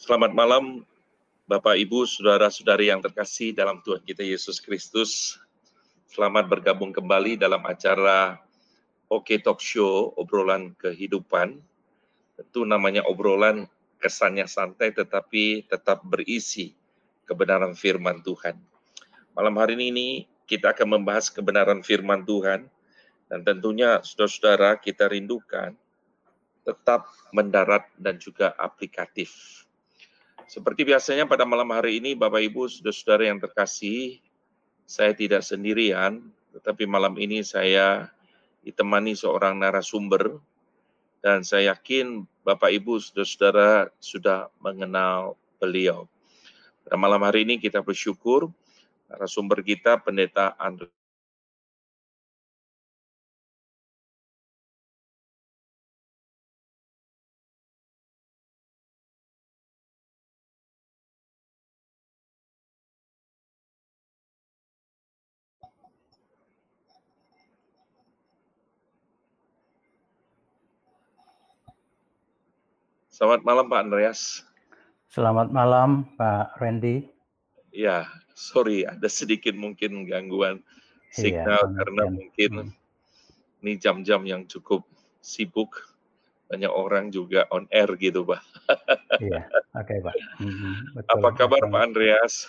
Selamat malam, Bapak, Ibu, saudara-saudari yang terkasih dalam Tuhan kita Yesus Kristus. Selamat bergabung kembali dalam acara Oke Talk Show, obrolan kehidupan. Tentu namanya obrolan kesannya santai tetapi tetap berisi kebenaran firman Tuhan. Malam hari ini kita akan membahas kebenaran firman Tuhan dan tentunya saudara-saudara kita rindukan tetap mendarat dan juga aplikatif seperti biasanya pada malam hari ini, Bapak Ibu, saudara-saudara yang terkasih, saya tidak sendirian, tetapi malam ini saya ditemani seorang narasumber, dan saya yakin Bapak Ibu, saudara-saudara sudah mengenal beliau. Pada malam hari ini kita bersyukur narasumber kita Pendeta Andre Selamat malam Pak Andreas. Selamat malam Pak Randy. Ya, sorry ada sedikit mungkin gangguan iya, signal iya, karena mungkin hmm. ini jam-jam yang cukup sibuk. Banyak orang juga on air gitu Pak. Iya, oke okay, Pak. Hmm, betul, Apa kabar betul. Pak Andreas?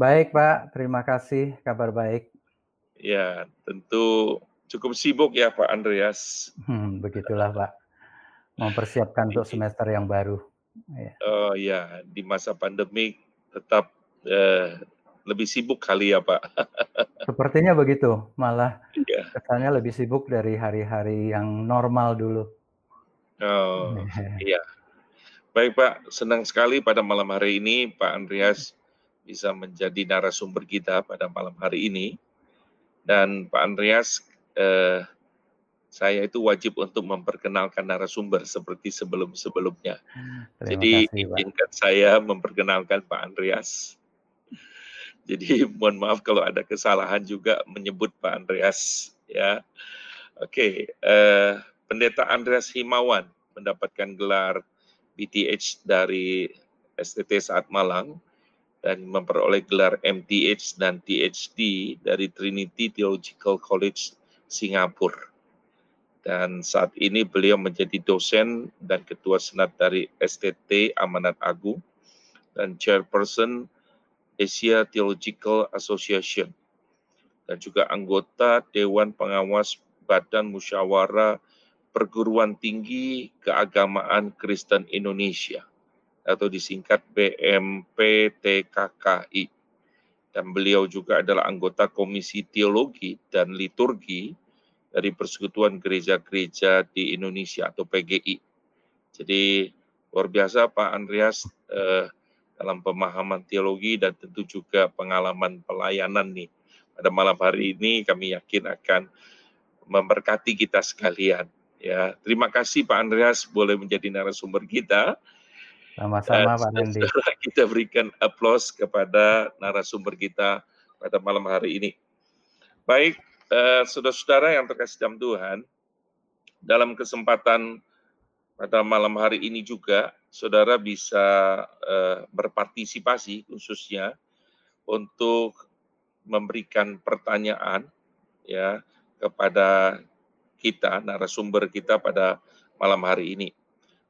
Baik Pak, terima kasih. Kabar baik. Ya, tentu cukup sibuk ya Pak Andreas. Hmm, begitulah Pak mempersiapkan untuk semester yang baru. Ya. Oh ya, di masa pandemi tetap eh, lebih sibuk kali ya Pak. Sepertinya begitu, malah ya. kesannya lebih sibuk dari hari-hari yang normal dulu. Oh iya. Baik Pak, senang sekali pada malam hari ini Pak Andreas bisa menjadi narasumber kita pada malam hari ini. Dan Pak Andreas, eh, saya itu wajib untuk memperkenalkan narasumber seperti sebelum-sebelumnya. Jadi kasih, izinkan saya memperkenalkan Pak Andreas. Jadi mohon maaf kalau ada kesalahan juga menyebut Pak Andreas ya. Oke, uh, Pendeta Andreas Himawan mendapatkan gelar BTH dari STT Saat Malang dan memperoleh gelar MTH dan THD dari Trinity Theological College Singapura dan saat ini beliau menjadi dosen dan ketua senat dari STT Amanat Agung dan chairperson Asia Theological Association dan juga anggota Dewan Pengawas Badan Musyawarah Perguruan Tinggi Keagamaan Kristen Indonesia atau disingkat BMPTKKI. Dan beliau juga adalah anggota Komisi Teologi dan Liturgi dari Persekutuan Gereja-Gereja di Indonesia atau PGI. Jadi luar biasa Pak Andreas eh, dalam pemahaman teologi dan tentu juga pengalaman pelayanan nih. Pada malam hari ini kami yakin akan memberkati kita sekalian. Ya, terima kasih Pak Andreas boleh menjadi narasumber kita. Sama-sama Pak Nandi. Kita berikan aplaus kepada narasumber kita pada malam hari ini. Baik, saudara-saudara yang terkasih dalam Tuhan, dalam kesempatan pada malam hari ini juga, saudara bisa uh, berpartisipasi khususnya untuk memberikan pertanyaan ya kepada kita narasumber kita pada malam hari ini.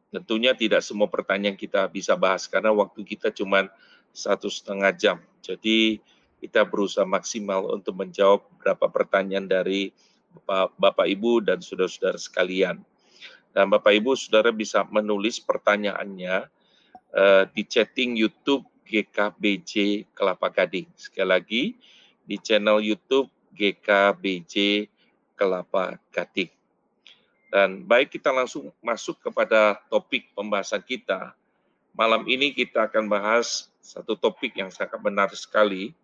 Tentunya tidak semua pertanyaan kita bisa bahas karena waktu kita cuma satu setengah jam. Jadi kita berusaha maksimal untuk menjawab beberapa pertanyaan dari Bapak, Bapak Ibu dan saudara-saudara sekalian. Dan Bapak Ibu saudara bisa menulis pertanyaannya uh, di chatting YouTube GKBJ Kelapa Gading. Sekali lagi di channel YouTube GKBJ Kelapa Gading. Dan baik kita langsung masuk kepada topik pembahasan kita. Malam ini kita akan bahas satu topik yang sangat benar sekali,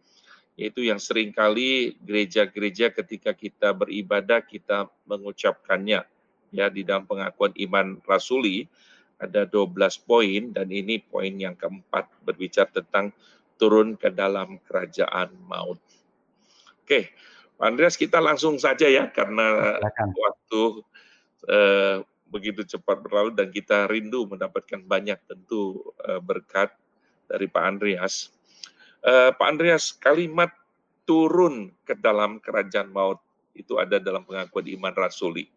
yaitu yang sering kali gereja-gereja ketika kita beribadah kita mengucapkannya ya di dalam pengakuan iman rasuli ada 12 poin dan ini poin yang keempat berbicara tentang turun ke dalam kerajaan maut. Oke, Pak Andreas kita langsung saja ya karena Silakan. waktu eh, begitu cepat berlalu dan kita rindu mendapatkan banyak tentu uh, berkat dari Pak Andreas. Uh, Pak Andreas, kalimat turun ke dalam kerajaan maut itu ada dalam pengakuan iman rasuli.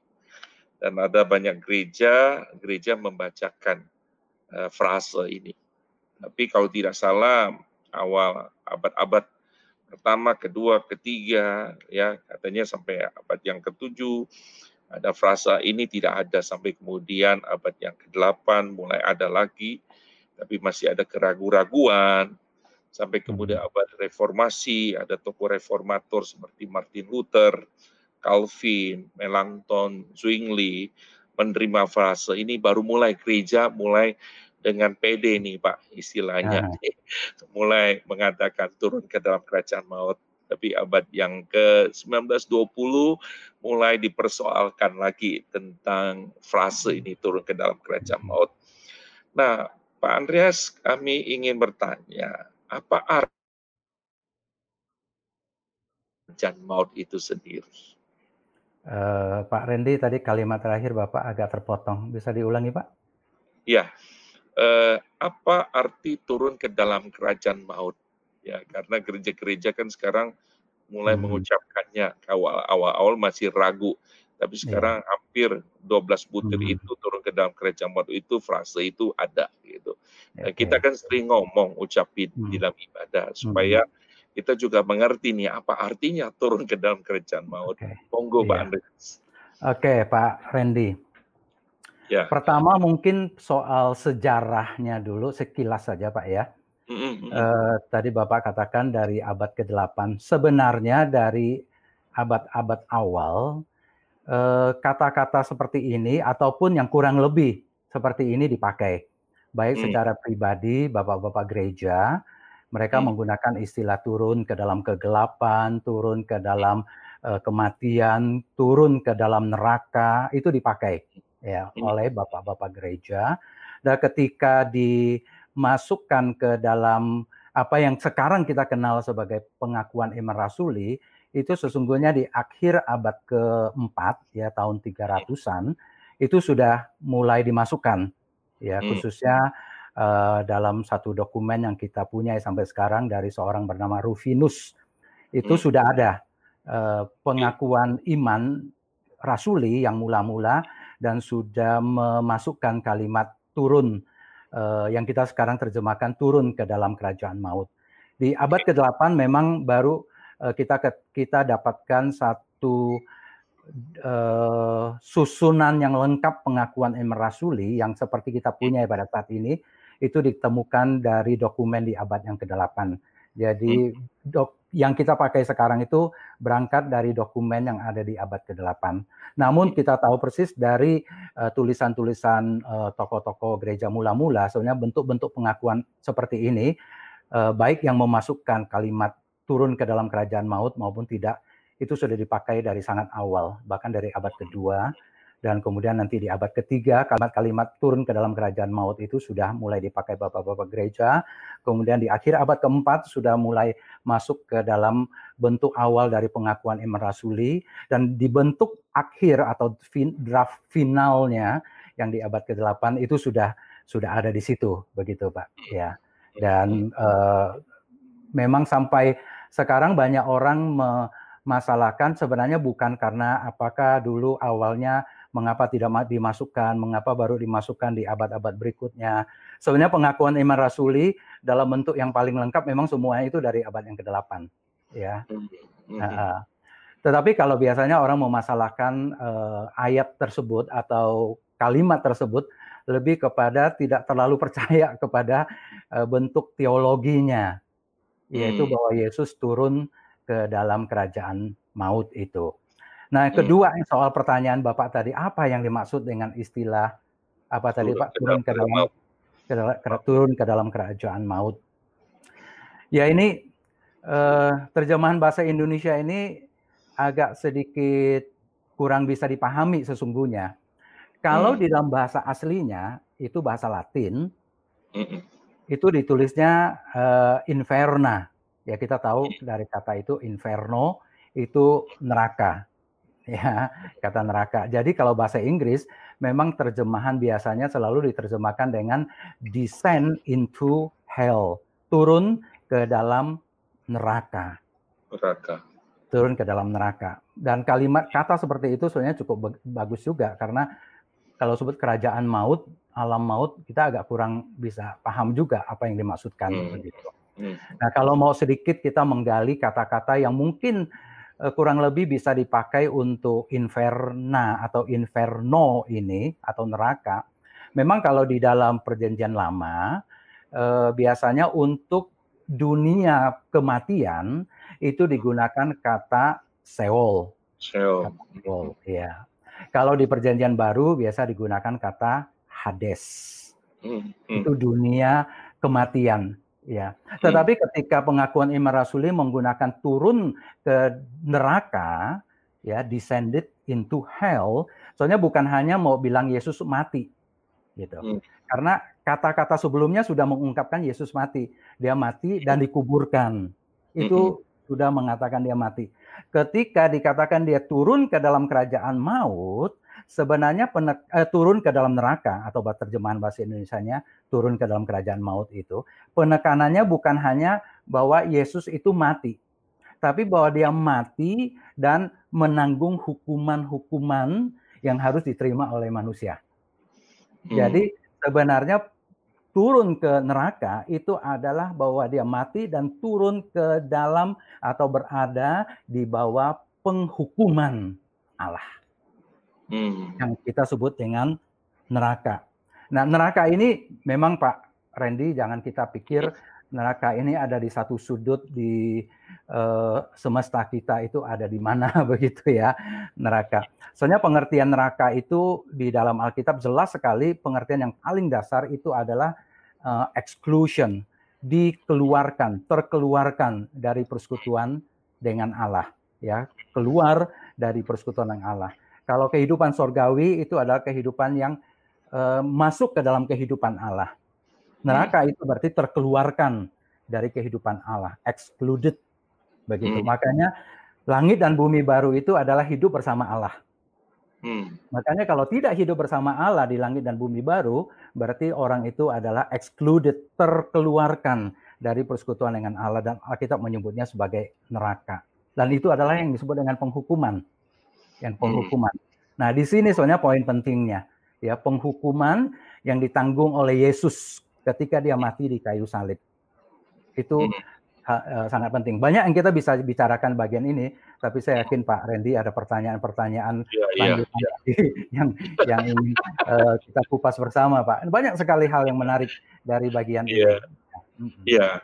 Dan ada banyak gereja, gereja membacakan uh, frase ini. Tapi kalau tidak salah, awal abad-abad pertama, kedua, ketiga, ya katanya sampai abad yang ketujuh, ada frasa ini tidak ada sampai kemudian abad yang ke-8 mulai ada lagi, tapi masih ada keraguan-raguan, sampai kemudian hmm. abad reformasi, ada tokoh reformator seperti Martin Luther, Calvin, Melanchthon, Zwingli, menerima frase ini baru mulai gereja mulai dengan PD nih Pak istilahnya, ah. mulai mengatakan turun ke dalam kerajaan maut tapi abad yang ke-19-20 mulai dipersoalkan lagi tentang frase ini turun ke dalam kerajaan maut. Nah, Pak Andreas, kami ingin bertanya, apa arti kerajaan maut itu sendiri? Uh, Pak Randy, tadi kalimat terakhir Bapak agak terpotong. Bisa diulangi, Pak? Ya, uh, apa arti turun ke dalam kerajaan maut? ya karena gereja-gereja kan sekarang mulai hmm. mengucapkannya awal-awal masih ragu tapi iya. sekarang yeah. hampir 12 butir hmm. itu turun ke dalam kerajaan maut itu frase itu ada gitu. Nah, kita kan sering ngomong ucapin hmm. di dalam ibadah supaya hmm. kita juga mengerti nih apa artinya turun ke dalam kerajaan maut. Okay. Monggo yeah. Pak Andreas. Oke, okay, Pak Randy. Ya. Pertama mungkin soal sejarahnya dulu sekilas saja Pak ya. Uh, tadi Bapak katakan dari abad ke-8. Sebenarnya dari abad-abad awal, uh, kata-kata seperti ini ataupun yang kurang lebih seperti ini dipakai. Baik mm. secara pribadi, Bapak-Bapak gereja, mereka mm. menggunakan istilah turun ke dalam kegelapan, turun ke dalam uh, kematian, turun ke dalam neraka, itu dipakai ya mm. oleh Bapak-Bapak gereja. Dan ketika di masukkan ke dalam apa yang sekarang kita kenal sebagai pengakuan iman rasuli itu sesungguhnya di akhir abad keempat ya tahun 300-an itu sudah mulai dimasukkan ya hmm. khususnya uh, dalam satu dokumen yang kita punya sampai sekarang dari seorang bernama Rufinus itu hmm. sudah ada uh, pengakuan iman rasuli yang mula-mula dan sudah memasukkan kalimat turun uh, yang kita sekarang terjemahkan turun ke dalam kerajaan maut. Di abad ke-8 memang baru kita kita dapatkan satu uh, susunan yang lengkap pengakuan iman rasuli yang seperti kita punya pada saat ini itu ditemukan dari dokumen di abad yang ke-8. Jadi hmm. dok, yang kita pakai sekarang itu berangkat dari dokumen yang ada di abad ke-8. Namun kita tahu persis dari uh, tulisan-tulisan uh, tokoh-tokoh gereja mula-mula sebenarnya bentuk-bentuk pengakuan seperti ini uh, baik yang memasukkan kalimat turun ke dalam kerajaan maut maupun tidak itu sudah dipakai dari sangat awal bahkan dari abad kedua. Dan kemudian nanti di abad ketiga kalimat-kalimat turun ke dalam kerajaan maut itu sudah mulai dipakai bapak-bapak gereja. Kemudian di akhir abad keempat sudah mulai masuk ke dalam bentuk awal dari pengakuan iman rasuli. Dan dibentuk akhir atau fin, draft finalnya yang di abad ke-8 itu sudah sudah ada di situ begitu Pak. Ya. Dan uh, memang sampai sekarang banyak orang memasalahkan sebenarnya bukan karena apakah dulu awalnya mengapa tidak dimasukkan, mengapa baru dimasukkan di abad-abad berikutnya. Sebenarnya pengakuan iman rasuli dalam bentuk yang paling lengkap memang semuanya itu dari abad yang ke-8 ya. Uh, tetapi kalau biasanya orang memasalahkan uh, ayat tersebut atau kalimat tersebut lebih kepada tidak terlalu percaya kepada uh, bentuk teologinya yaitu hmm. bahwa Yesus turun ke dalam kerajaan maut itu. Nah, hmm. kedua hmm. soal pertanyaan Bapak tadi, apa yang dimaksud dengan istilah apa tadi Pak turun ke dalam ke dalam, turun ke dalam kerajaan maut? Ya ini eh, terjemahan bahasa Indonesia ini agak sedikit kurang bisa dipahami sesungguhnya. Kalau hmm. di dalam bahasa aslinya itu bahasa Latin, hmm. Itu ditulisnya uh, inferna. Ya kita tahu dari kata itu inferno itu neraka ya kata neraka. Jadi kalau bahasa Inggris memang terjemahan biasanya selalu diterjemahkan dengan descend into hell, turun ke dalam neraka. Neraka. Turun ke dalam neraka. Dan kalimat kata seperti itu sebenarnya cukup bagus juga karena kalau sebut kerajaan maut, alam maut, kita agak kurang bisa paham juga apa yang dimaksudkan hmm. begitu. Hmm. Nah, kalau mau sedikit kita menggali kata-kata yang mungkin uh, kurang lebih bisa dipakai untuk inferna atau inferno ini atau neraka. Memang kalau di dalam perjanjian lama uh, biasanya untuk dunia kematian itu digunakan kata Seol. Seol. Seol, ya. Kalau di perjanjian baru biasa digunakan kata Hades. Hmm, hmm. Itu dunia kematian ya. Tetapi hmm. ketika pengakuan iman rasuli menggunakan turun ke neraka ya descended into hell, soalnya bukan hanya mau bilang Yesus mati gitu. Hmm. Karena kata-kata sebelumnya sudah mengungkapkan Yesus mati. Dia mati dan dikuburkan. Itu hmm. sudah mengatakan dia mati. Ketika dikatakan dia turun ke dalam kerajaan maut, sebenarnya penek, eh, turun ke dalam neraka atau terjemahan bahasa Indonesia-nya turun ke dalam kerajaan maut itu penekanannya bukan hanya bahwa Yesus itu mati tapi bahwa dia mati dan menanggung hukuman-hukuman yang harus diterima oleh manusia. Hmm. Jadi sebenarnya turun ke neraka itu adalah bahwa dia mati dan turun ke dalam atau berada di bawah penghukuman Allah hmm. yang kita sebut dengan neraka. Nah, neraka ini memang Pak Randy jangan kita pikir neraka ini ada di satu sudut di uh, semesta kita itu ada di mana begitu ya neraka. Soalnya pengertian neraka itu di dalam Alkitab jelas sekali pengertian yang paling dasar itu adalah uh, exclusion, dikeluarkan, terkeluarkan dari persekutuan dengan Allah ya, keluar dari persekutuan dengan Allah. Kalau kehidupan sorgawi itu adalah kehidupan yang uh, masuk ke dalam kehidupan Allah. Neraka hmm. itu berarti terkeluarkan dari kehidupan Allah, excluded begitu. Hmm. Makanya langit dan bumi baru itu adalah hidup bersama Allah. Hmm. Makanya kalau tidak hidup bersama Allah di langit dan bumi baru, berarti orang itu adalah excluded, terkeluarkan dari persekutuan dengan Allah dan Alkitab menyebutnya sebagai neraka. Dan itu adalah yang disebut dengan penghukuman yang hmm. penghukuman. Hmm. Nah, di sini soalnya poin pentingnya, ya penghukuman yang ditanggung oleh Yesus ketika dia mati di kayu salib. Itu hmm. ha, uh, sangat penting. Banyak yang kita bisa bicarakan bagian ini, tapi saya yakin Pak Randy ada pertanyaan-pertanyaan ya, lanjutan ya, ya. yang yang ingin uh, kita kupas bersama, Pak. Banyak sekali hal yang menarik dari bagian ya. ini. Iya.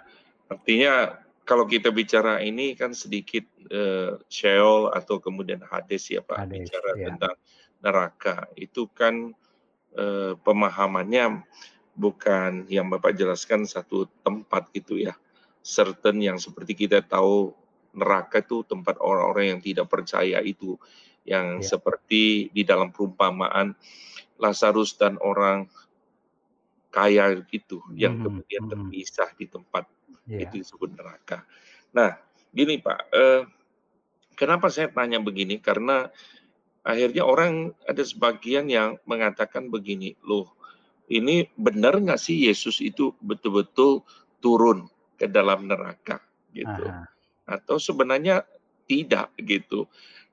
Artinya kalau kita bicara ini kan sedikit uh, Sheol atau kemudian Hades ya Pak Hades, bicara ya. tentang neraka itu kan uh, pemahamannya bukan yang Bapak jelaskan satu tempat gitu ya certain yang seperti kita tahu neraka itu tempat orang-orang yang tidak percaya itu yang ya. seperti di dalam perumpamaan Lazarus dan orang kaya gitu yang hmm, kemudian hmm. terpisah di tempat yeah. itu disebut neraka. Nah, gini Pak, eh, kenapa saya tanya begini? Karena akhirnya orang ada sebagian yang mengatakan begini, loh, ini benar nggak sih Yesus itu betul-betul turun ke dalam neraka gitu? Aha. Atau sebenarnya tidak gitu?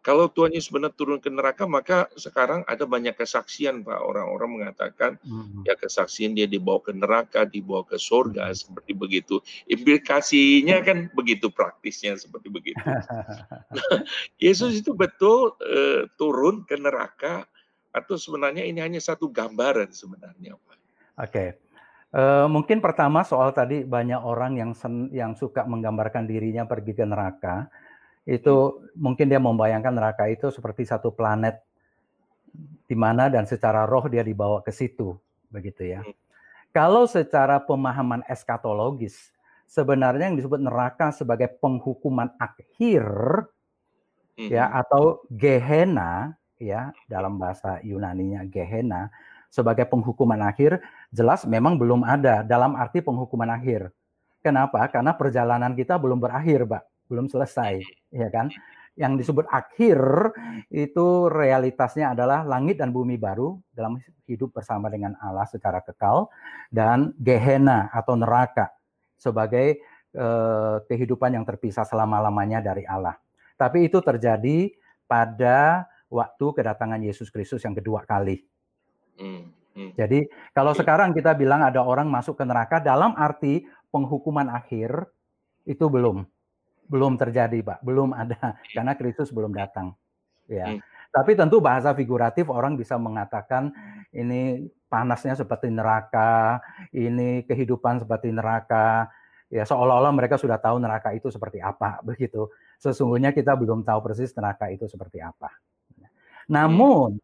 Kalau Tuhan Yesus benar turun ke neraka, maka sekarang ada banyak kesaksian, Pak. Orang-orang mengatakan, hmm. ya kesaksian dia dibawa ke neraka, dibawa ke surga, hmm. seperti begitu. Implikasinya kan begitu praktisnya, seperti begitu. nah, Yesus itu betul uh, turun ke neraka, atau sebenarnya ini hanya satu gambaran sebenarnya, Pak? Oke. Okay. Uh, eh, mungkin pertama soal tadi banyak orang yang sen, yang suka menggambarkan dirinya pergi ke neraka itu mungkin dia membayangkan neraka itu seperti satu planet di mana dan secara roh dia dibawa ke situ begitu ya. Hmm. Kalau secara pemahaman eskatologis sebenarnya yang disebut neraka sebagai penghukuman akhir hmm. ya atau Gehenna ya dalam bahasa Yunani-nya Gehenna sebagai penghukuman akhir jelas memang belum ada dalam arti penghukuman akhir. Kenapa? Karena perjalanan kita belum berakhir, Pak belum selesai, ya kan? yang disebut akhir itu realitasnya adalah langit dan bumi baru dalam hidup bersama dengan Allah secara kekal dan Gehenna atau neraka sebagai eh, kehidupan yang terpisah selama-lamanya dari Allah. Tapi itu terjadi pada waktu kedatangan Yesus Kristus yang kedua kali. Hmm, hmm. Jadi kalau sekarang kita bilang ada orang masuk ke neraka dalam arti penghukuman akhir itu belum belum terjadi, Pak. Belum ada karena Kristus belum datang. Ya. Hmm. Tapi tentu bahasa figuratif orang bisa mengatakan ini panasnya seperti neraka, ini kehidupan seperti neraka. Ya, seolah-olah mereka sudah tahu neraka itu seperti apa, begitu. Sesungguhnya kita belum tahu persis neraka itu seperti apa. Namun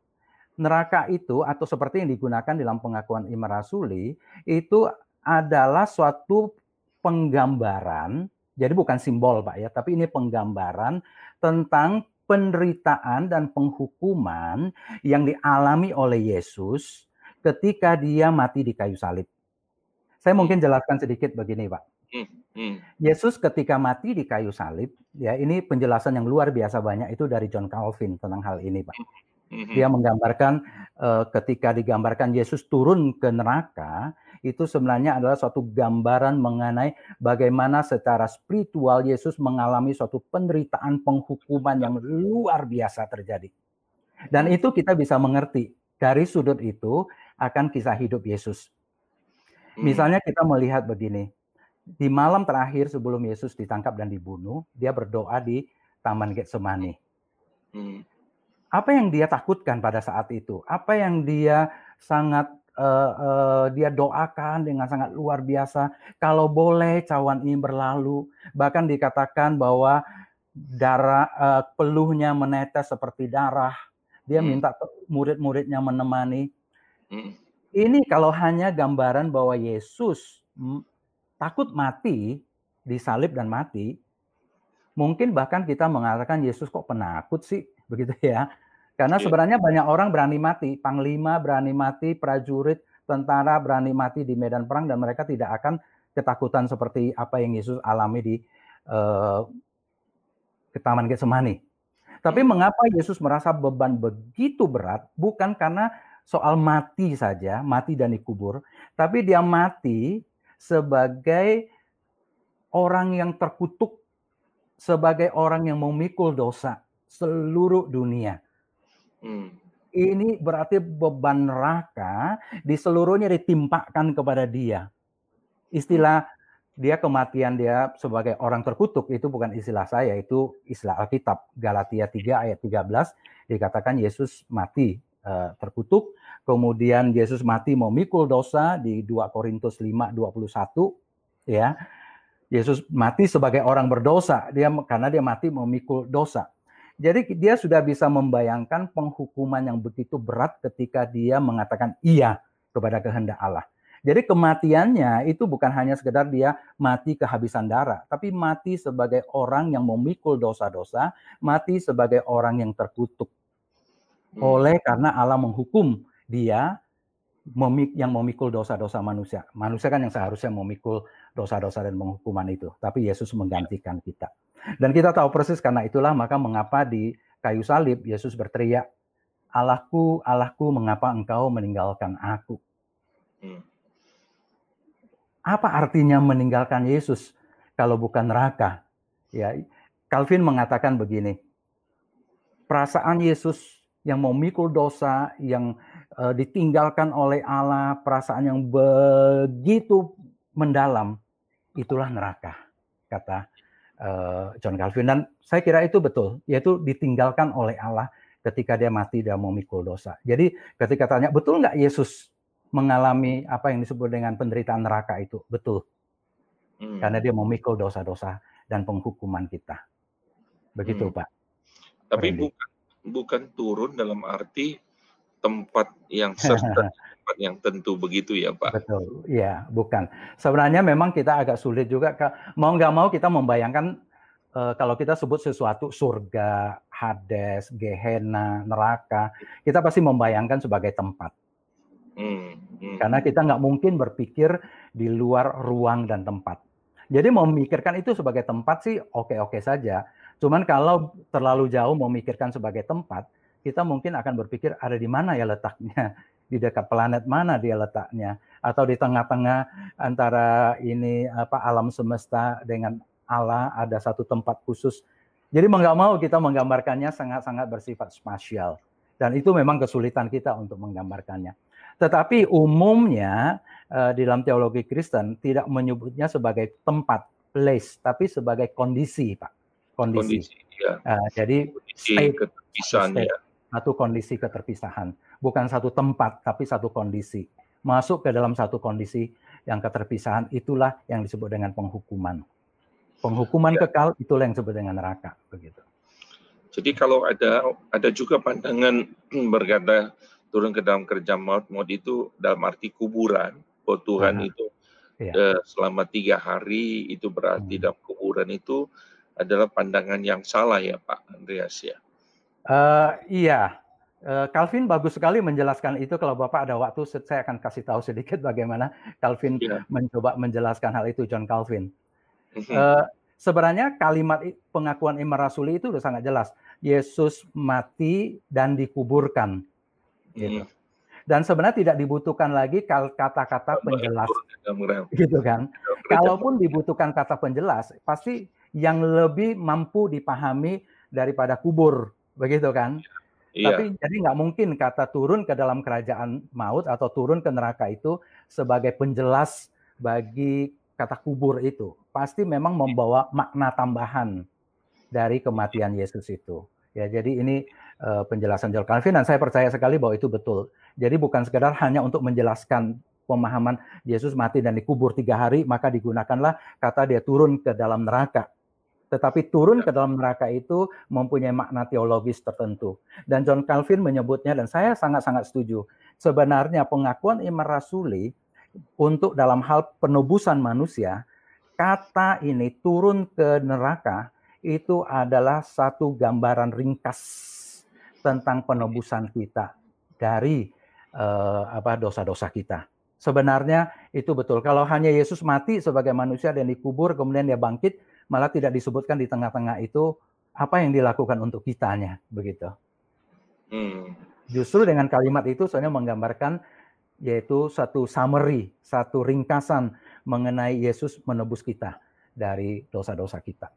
neraka itu atau seperti yang digunakan dalam pengakuan iman rasuli itu adalah suatu penggambaran jadi bukan simbol Pak ya, tapi ini penggambaran tentang penderitaan dan penghukuman yang dialami oleh Yesus ketika dia mati di kayu salib. Saya mungkin jelaskan sedikit begini, Pak. Hmm, hmm. Yesus ketika mati di kayu salib, ya ini penjelasan yang luar biasa banyak itu dari John Calvin tentang hal ini, Pak. Hmm, dia menggambarkan uh, ketika digambarkan Yesus turun ke neraka, itu sebenarnya adalah suatu gambaran mengenai bagaimana secara spiritual Yesus mengalami suatu penderitaan penghukuman yang luar biasa terjadi. Dan itu kita bisa mengerti dari sudut itu akan kisah hidup Yesus. Hmm. Misalnya kita melihat begini, di malam terakhir sebelum Yesus ditangkap dan dibunuh, dia berdoa di Taman Getsemani. Hmm. Apa yang dia takutkan pada saat itu? Apa yang dia sangat uh, uh, dia doakan dengan sangat luar biasa. Kalau boleh cawan ini berlalu, bahkan dikatakan bahwa darah uh, peluhnya menetes seperti darah. Dia hmm. minta murid-muridnya menemani. Hmm. Ini kalau hanya gambaran bahwa Yesus takut mati, disalib dan mati, mungkin bahkan kita mengatakan Yesus kok penakut sih, begitu ya. Karena iya. sebenarnya banyak orang berani mati, panglima berani mati, prajurit, tentara berani mati di medan perang dan mereka tidak akan ketakutan seperti apa yang Yesus alami di uh, ke Taman Getsemani. Tapi hmm. mengapa Yesus merasa beban begitu berat? Bukan karena soal mati saja, mati dan dikubur, tapi dia mati sebagai orang yang terkutuk, sebagai orang yang memikul dosa seluruh dunia. Hmm. Ini berarti beban neraka di seluruhnya ditimpakan kepada dia. Istilah dia kematian dia sebagai orang terkutuk itu bukan istilah saya, itu istilah Alkitab. Galatia 3 ayat 13 dikatakan Yesus mati uh, terkutuk, kemudian Yesus mati memikul dosa di 2 Korintus 5 21 ya. Yesus mati sebagai orang berdosa, dia karena dia mati memikul dosa. Jadi dia sudah bisa membayangkan penghukuman yang begitu berat ketika dia mengatakan iya kepada kehendak Allah. Jadi kematiannya itu bukan hanya sekedar dia mati kehabisan darah, tapi mati sebagai orang yang memikul dosa-dosa, mati sebagai orang yang terkutuk. Hmm. Oleh karena Allah menghukum dia yang memikul dosa-dosa manusia. Manusia kan yang seharusnya memikul dosa-dosa dan penghukuman itu, tapi Yesus menggantikan kita. Dan kita tahu persis karena itulah maka mengapa di kayu salib Yesus berteriak, Allahku, Allahku, mengapa engkau meninggalkan aku? Hmm. Apa artinya meninggalkan Yesus kalau bukan neraka? Ya, Calvin mengatakan begini, perasaan Yesus yang memikul dosa, yang uh, ditinggalkan oleh Allah, perasaan yang begitu mendalam, itulah neraka, kata uh, John Calvin dan saya kira itu betul yaitu ditinggalkan oleh Allah ketika dia mati dan memikul dosa. Jadi ketika tanya betul nggak Yesus mengalami apa yang disebut dengan penderitaan neraka itu betul hmm. karena dia memikul dosa-dosa dan penghukuman kita. Begitu hmm. Pak. Tapi bukan bukan turun dalam arti tempat yang serta tempat yang tentu begitu ya Pak. Betul, ya bukan. Sebenarnya memang kita agak sulit juga, mau nggak mau kita membayangkan uh, kalau kita sebut sesuatu surga, Hades, Gehenna, neraka, kita pasti membayangkan sebagai tempat. Hmm, hmm. Karena kita nggak mungkin berpikir di luar ruang dan tempat. Jadi memikirkan itu sebagai tempat sih oke-oke saja. Cuman kalau terlalu jauh memikirkan sebagai tempat, kita mungkin akan berpikir ada di mana ya letaknya, di dekat planet mana dia letaknya, atau di tengah-tengah antara ini apa alam semesta dengan Allah ada satu tempat khusus. Jadi mau nggak mau kita menggambarkannya sangat-sangat bersifat spasial. Dan itu memang kesulitan kita untuk menggambarkannya. Tetapi umumnya di dalam teologi Kristen tidak menyebutnya sebagai tempat, place, tapi sebagai kondisi, Pak. Kondisi. kondisi ya. jadi kondisi state, state, ya. Satu kondisi keterpisahan, bukan satu tempat, tapi satu kondisi. Masuk ke dalam satu kondisi yang keterpisahan itulah yang disebut dengan penghukuman. Penghukuman ya. kekal itulah yang disebut dengan neraka, begitu. Jadi kalau ada ada juga pandangan berkata turun ke dalam kerja maut, maut itu dalam arti kuburan. Bahwa Tuhan uh, itu iya. uh, selama tiga hari itu berarti hmm. dalam kuburan itu adalah pandangan yang salah ya Pak Andreas ya. Uh, iya, uh, Calvin bagus sekali menjelaskan itu. Kalau Bapak ada waktu, saya akan kasih tahu sedikit bagaimana Calvin yeah. mencoba menjelaskan hal itu, John Calvin. Uh, sebenarnya kalimat pengakuan iman rasuli itu sudah sangat jelas. Yesus mati dan dikuburkan gitu. Hmm. Dan sebenarnya tidak dibutuhkan lagi kata-kata penjelas, gitu kan? Kalaupun dibutuhkan kata penjelas, pasti yang lebih mampu dipahami daripada kubur, begitu kan? Iya. Tapi jadi nggak mungkin kata turun ke dalam kerajaan maut atau turun ke neraka itu sebagai penjelas bagi kata kubur itu. Pasti memang membawa makna tambahan dari kematian Yesus itu. Ya, jadi ini uh, penjelasan John Calvin dan saya percaya sekali bahwa itu betul. Jadi bukan sekedar hanya untuk menjelaskan pemahaman Yesus mati dan dikubur tiga hari, maka digunakanlah kata dia turun ke dalam neraka. Tetapi turun ke dalam neraka itu mempunyai makna teologis tertentu. Dan John Calvin menyebutnya, dan saya sangat-sangat setuju, sebenarnya pengakuan iman rasuli untuk dalam hal penebusan manusia, kata ini turun ke neraka itu adalah satu gambaran ringkas tentang penebusan kita dari uh, apa dosa-dosa kita. Sebenarnya itu betul. Kalau hanya Yesus mati sebagai manusia dan dikubur kemudian dia bangkit, malah tidak disebutkan di tengah-tengah itu apa yang dilakukan untuk kitanya, begitu. Hmm. Justru dengan kalimat itu soalnya menggambarkan yaitu satu summary, satu ringkasan mengenai Yesus menebus kita dari dosa-dosa kita.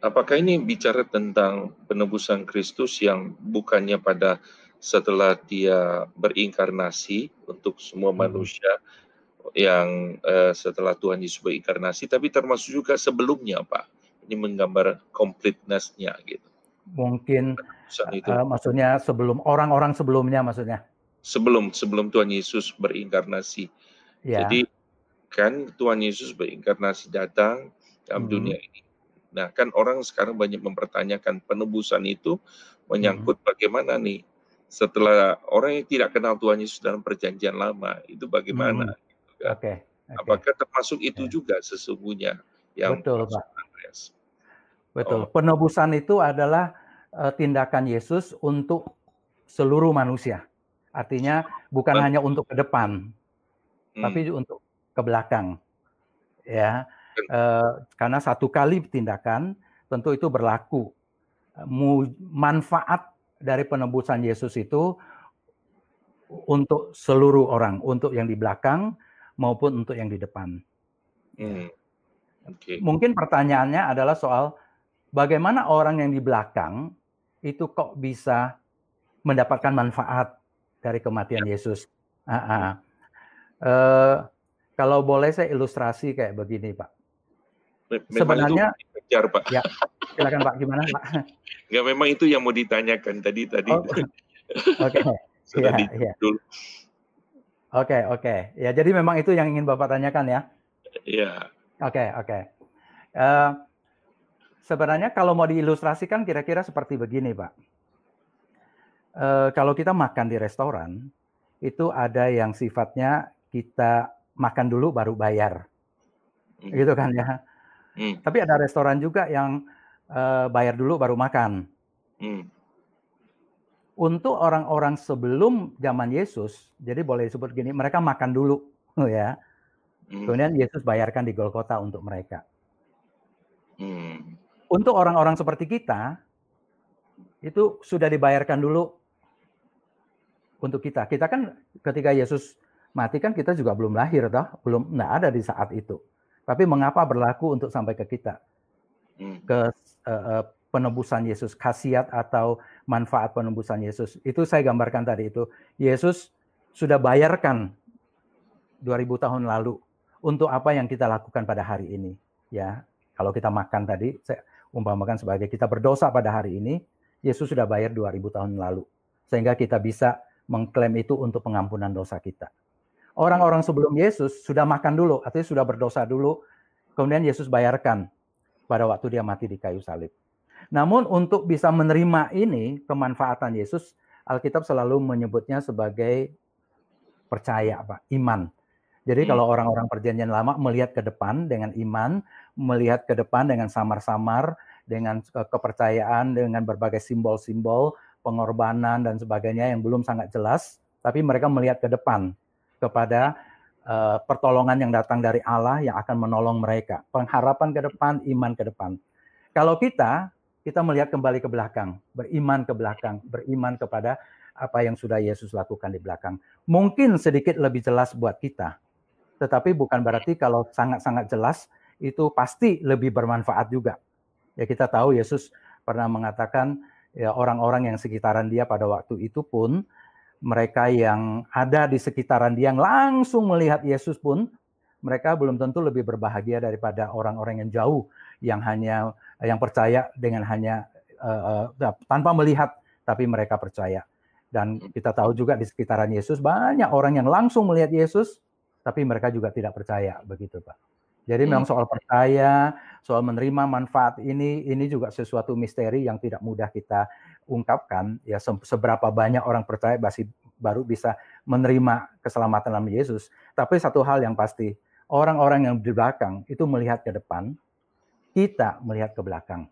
Apakah ini bicara tentang penebusan Kristus yang bukannya pada setelah dia berinkarnasi untuk semua hmm. Yang uh, setelah Tuhan Yesus berinkarnasi, tapi termasuk juga sebelumnya, Pak. Ini menggambar completeness-nya gitu. Mungkin itu. Uh, maksudnya sebelum orang-orang sebelumnya maksudnya. Sebelum sebelum Tuhan Yesus berinkarnasi. Ya. Jadi kan Tuhan Yesus berinkarnasi datang dalam hmm. dunia ini Nah, kan orang sekarang banyak mempertanyakan penebusan itu menyangkut hmm. bagaimana nih setelah orang yang tidak kenal Tuhan Yesus dalam perjanjian lama itu bagaimana? Hmm. Kan? okay. Okay. Apakah termasuk itu okay. juga sesungguhnya yang betul Pak? Betul. Oh. Penebusan itu adalah uh, tindakan Yesus untuk seluruh manusia. Artinya bukan Betul. hanya untuk ke depan, hmm. tapi untuk ke belakang. Ya, Eh, karena satu kali tindakan tentu itu berlaku. Manfaat dari penebusan Yesus itu untuk seluruh orang, untuk yang di belakang maupun untuk yang di depan. Hmm. Okay. Mungkin pertanyaannya adalah soal bagaimana orang yang di belakang itu kok bisa mendapatkan manfaat dari kematian ya. Yesus. Uh -uh. Uh, kalau boleh saya ilustrasi kayak begini, Pak. Memang Sebenarnya kejar, Pak. Ya, silakan Pak, gimana Pak? Enggak, memang itu yang mau ditanyakan tadi tadi. Oh, Oke. Okay. ya, ya. Oke, oke. Ya, jadi memang itu yang ingin Bapak tanyakan ya? Iya. Oke, okay, oke. Okay. Uh, eh, sebenarnya kalau mau diilustrasikan kira-kira seperti begini, Pak. Uh, kalau kita makan di restoran, itu ada yang sifatnya kita makan dulu baru bayar. Hmm. Gitu kan ya. Hmm. Tapi ada restoran juga yang uh, bayar dulu baru makan. Hmm. Untuk orang-orang sebelum zaman Yesus, jadi boleh disebut gini, mereka makan dulu, ya. Hmm. Kemudian Yesus bayarkan di Golgota untuk mereka. Hmm. untuk orang-orang seperti kita itu sudah dibayarkan dulu untuk kita. Kita kan ketika Yesus mati kan kita juga belum lahir toh, belum nggak ada di saat itu. Tapi mengapa berlaku untuk sampai ke kita? Hmm. Ke uh, penebusan Yesus, khasiat atau manfaat penebusan Yesus. Itu saya gambarkan tadi itu. Yesus sudah bayarkan 2000 tahun lalu untuk apa yang kita lakukan pada hari ini. Ya, kalau kita makan tadi, saya umpamakan sebagai kita berdosa pada hari ini, Yesus sudah bayar 2000 tahun lalu. Sehingga kita bisa mengklaim itu untuk pengampunan dosa kita. Orang-orang sebelum Yesus sudah makan dulu, artinya sudah berdosa dulu, kemudian Yesus bayarkan pada waktu dia mati di kayu salib. Namun untuk bisa menerima ini, kemanfaatan Yesus, Alkitab selalu menyebutnya sebagai percaya, Pak, iman. Jadi hmm. kalau orang-orang perjanjian lama melihat ke depan dengan iman, melihat ke depan dengan samar-samar, dengan kepercayaan, dengan berbagai simbol-simbol, pengorbanan dan sebagainya yang belum sangat jelas, tapi mereka melihat ke depan kepada uh, pertolongan yang datang dari Allah yang akan menolong mereka. Pengharapan ke depan, iman ke depan. Kalau kita, kita melihat kembali ke belakang, beriman ke belakang, beriman kepada apa yang sudah Yesus lakukan di belakang. Mungkin sedikit lebih jelas buat kita, tetapi bukan berarti kalau sangat-sangat jelas itu pasti lebih bermanfaat juga. Ya kita tahu Yesus pernah mengatakan ya orang-orang yang sekitaran dia pada waktu itu pun mereka yang ada di sekitaran dia yang langsung melihat Yesus pun mereka belum tentu lebih berbahagia daripada orang-orang yang jauh yang hanya yang percaya dengan hanya uh, uh, tanpa melihat tapi mereka percaya. Dan kita tahu juga di sekitaran Yesus banyak orang yang langsung melihat Yesus tapi mereka juga tidak percaya begitu, Pak. Jadi hmm. memang soal percaya, soal menerima manfaat ini, ini juga sesuatu misteri yang tidak mudah kita ungkapkan. Ya seberapa banyak orang percaya masih baru bisa menerima keselamatan dalam Yesus. Tapi satu hal yang pasti, orang-orang yang di belakang itu melihat ke depan, kita melihat ke belakang.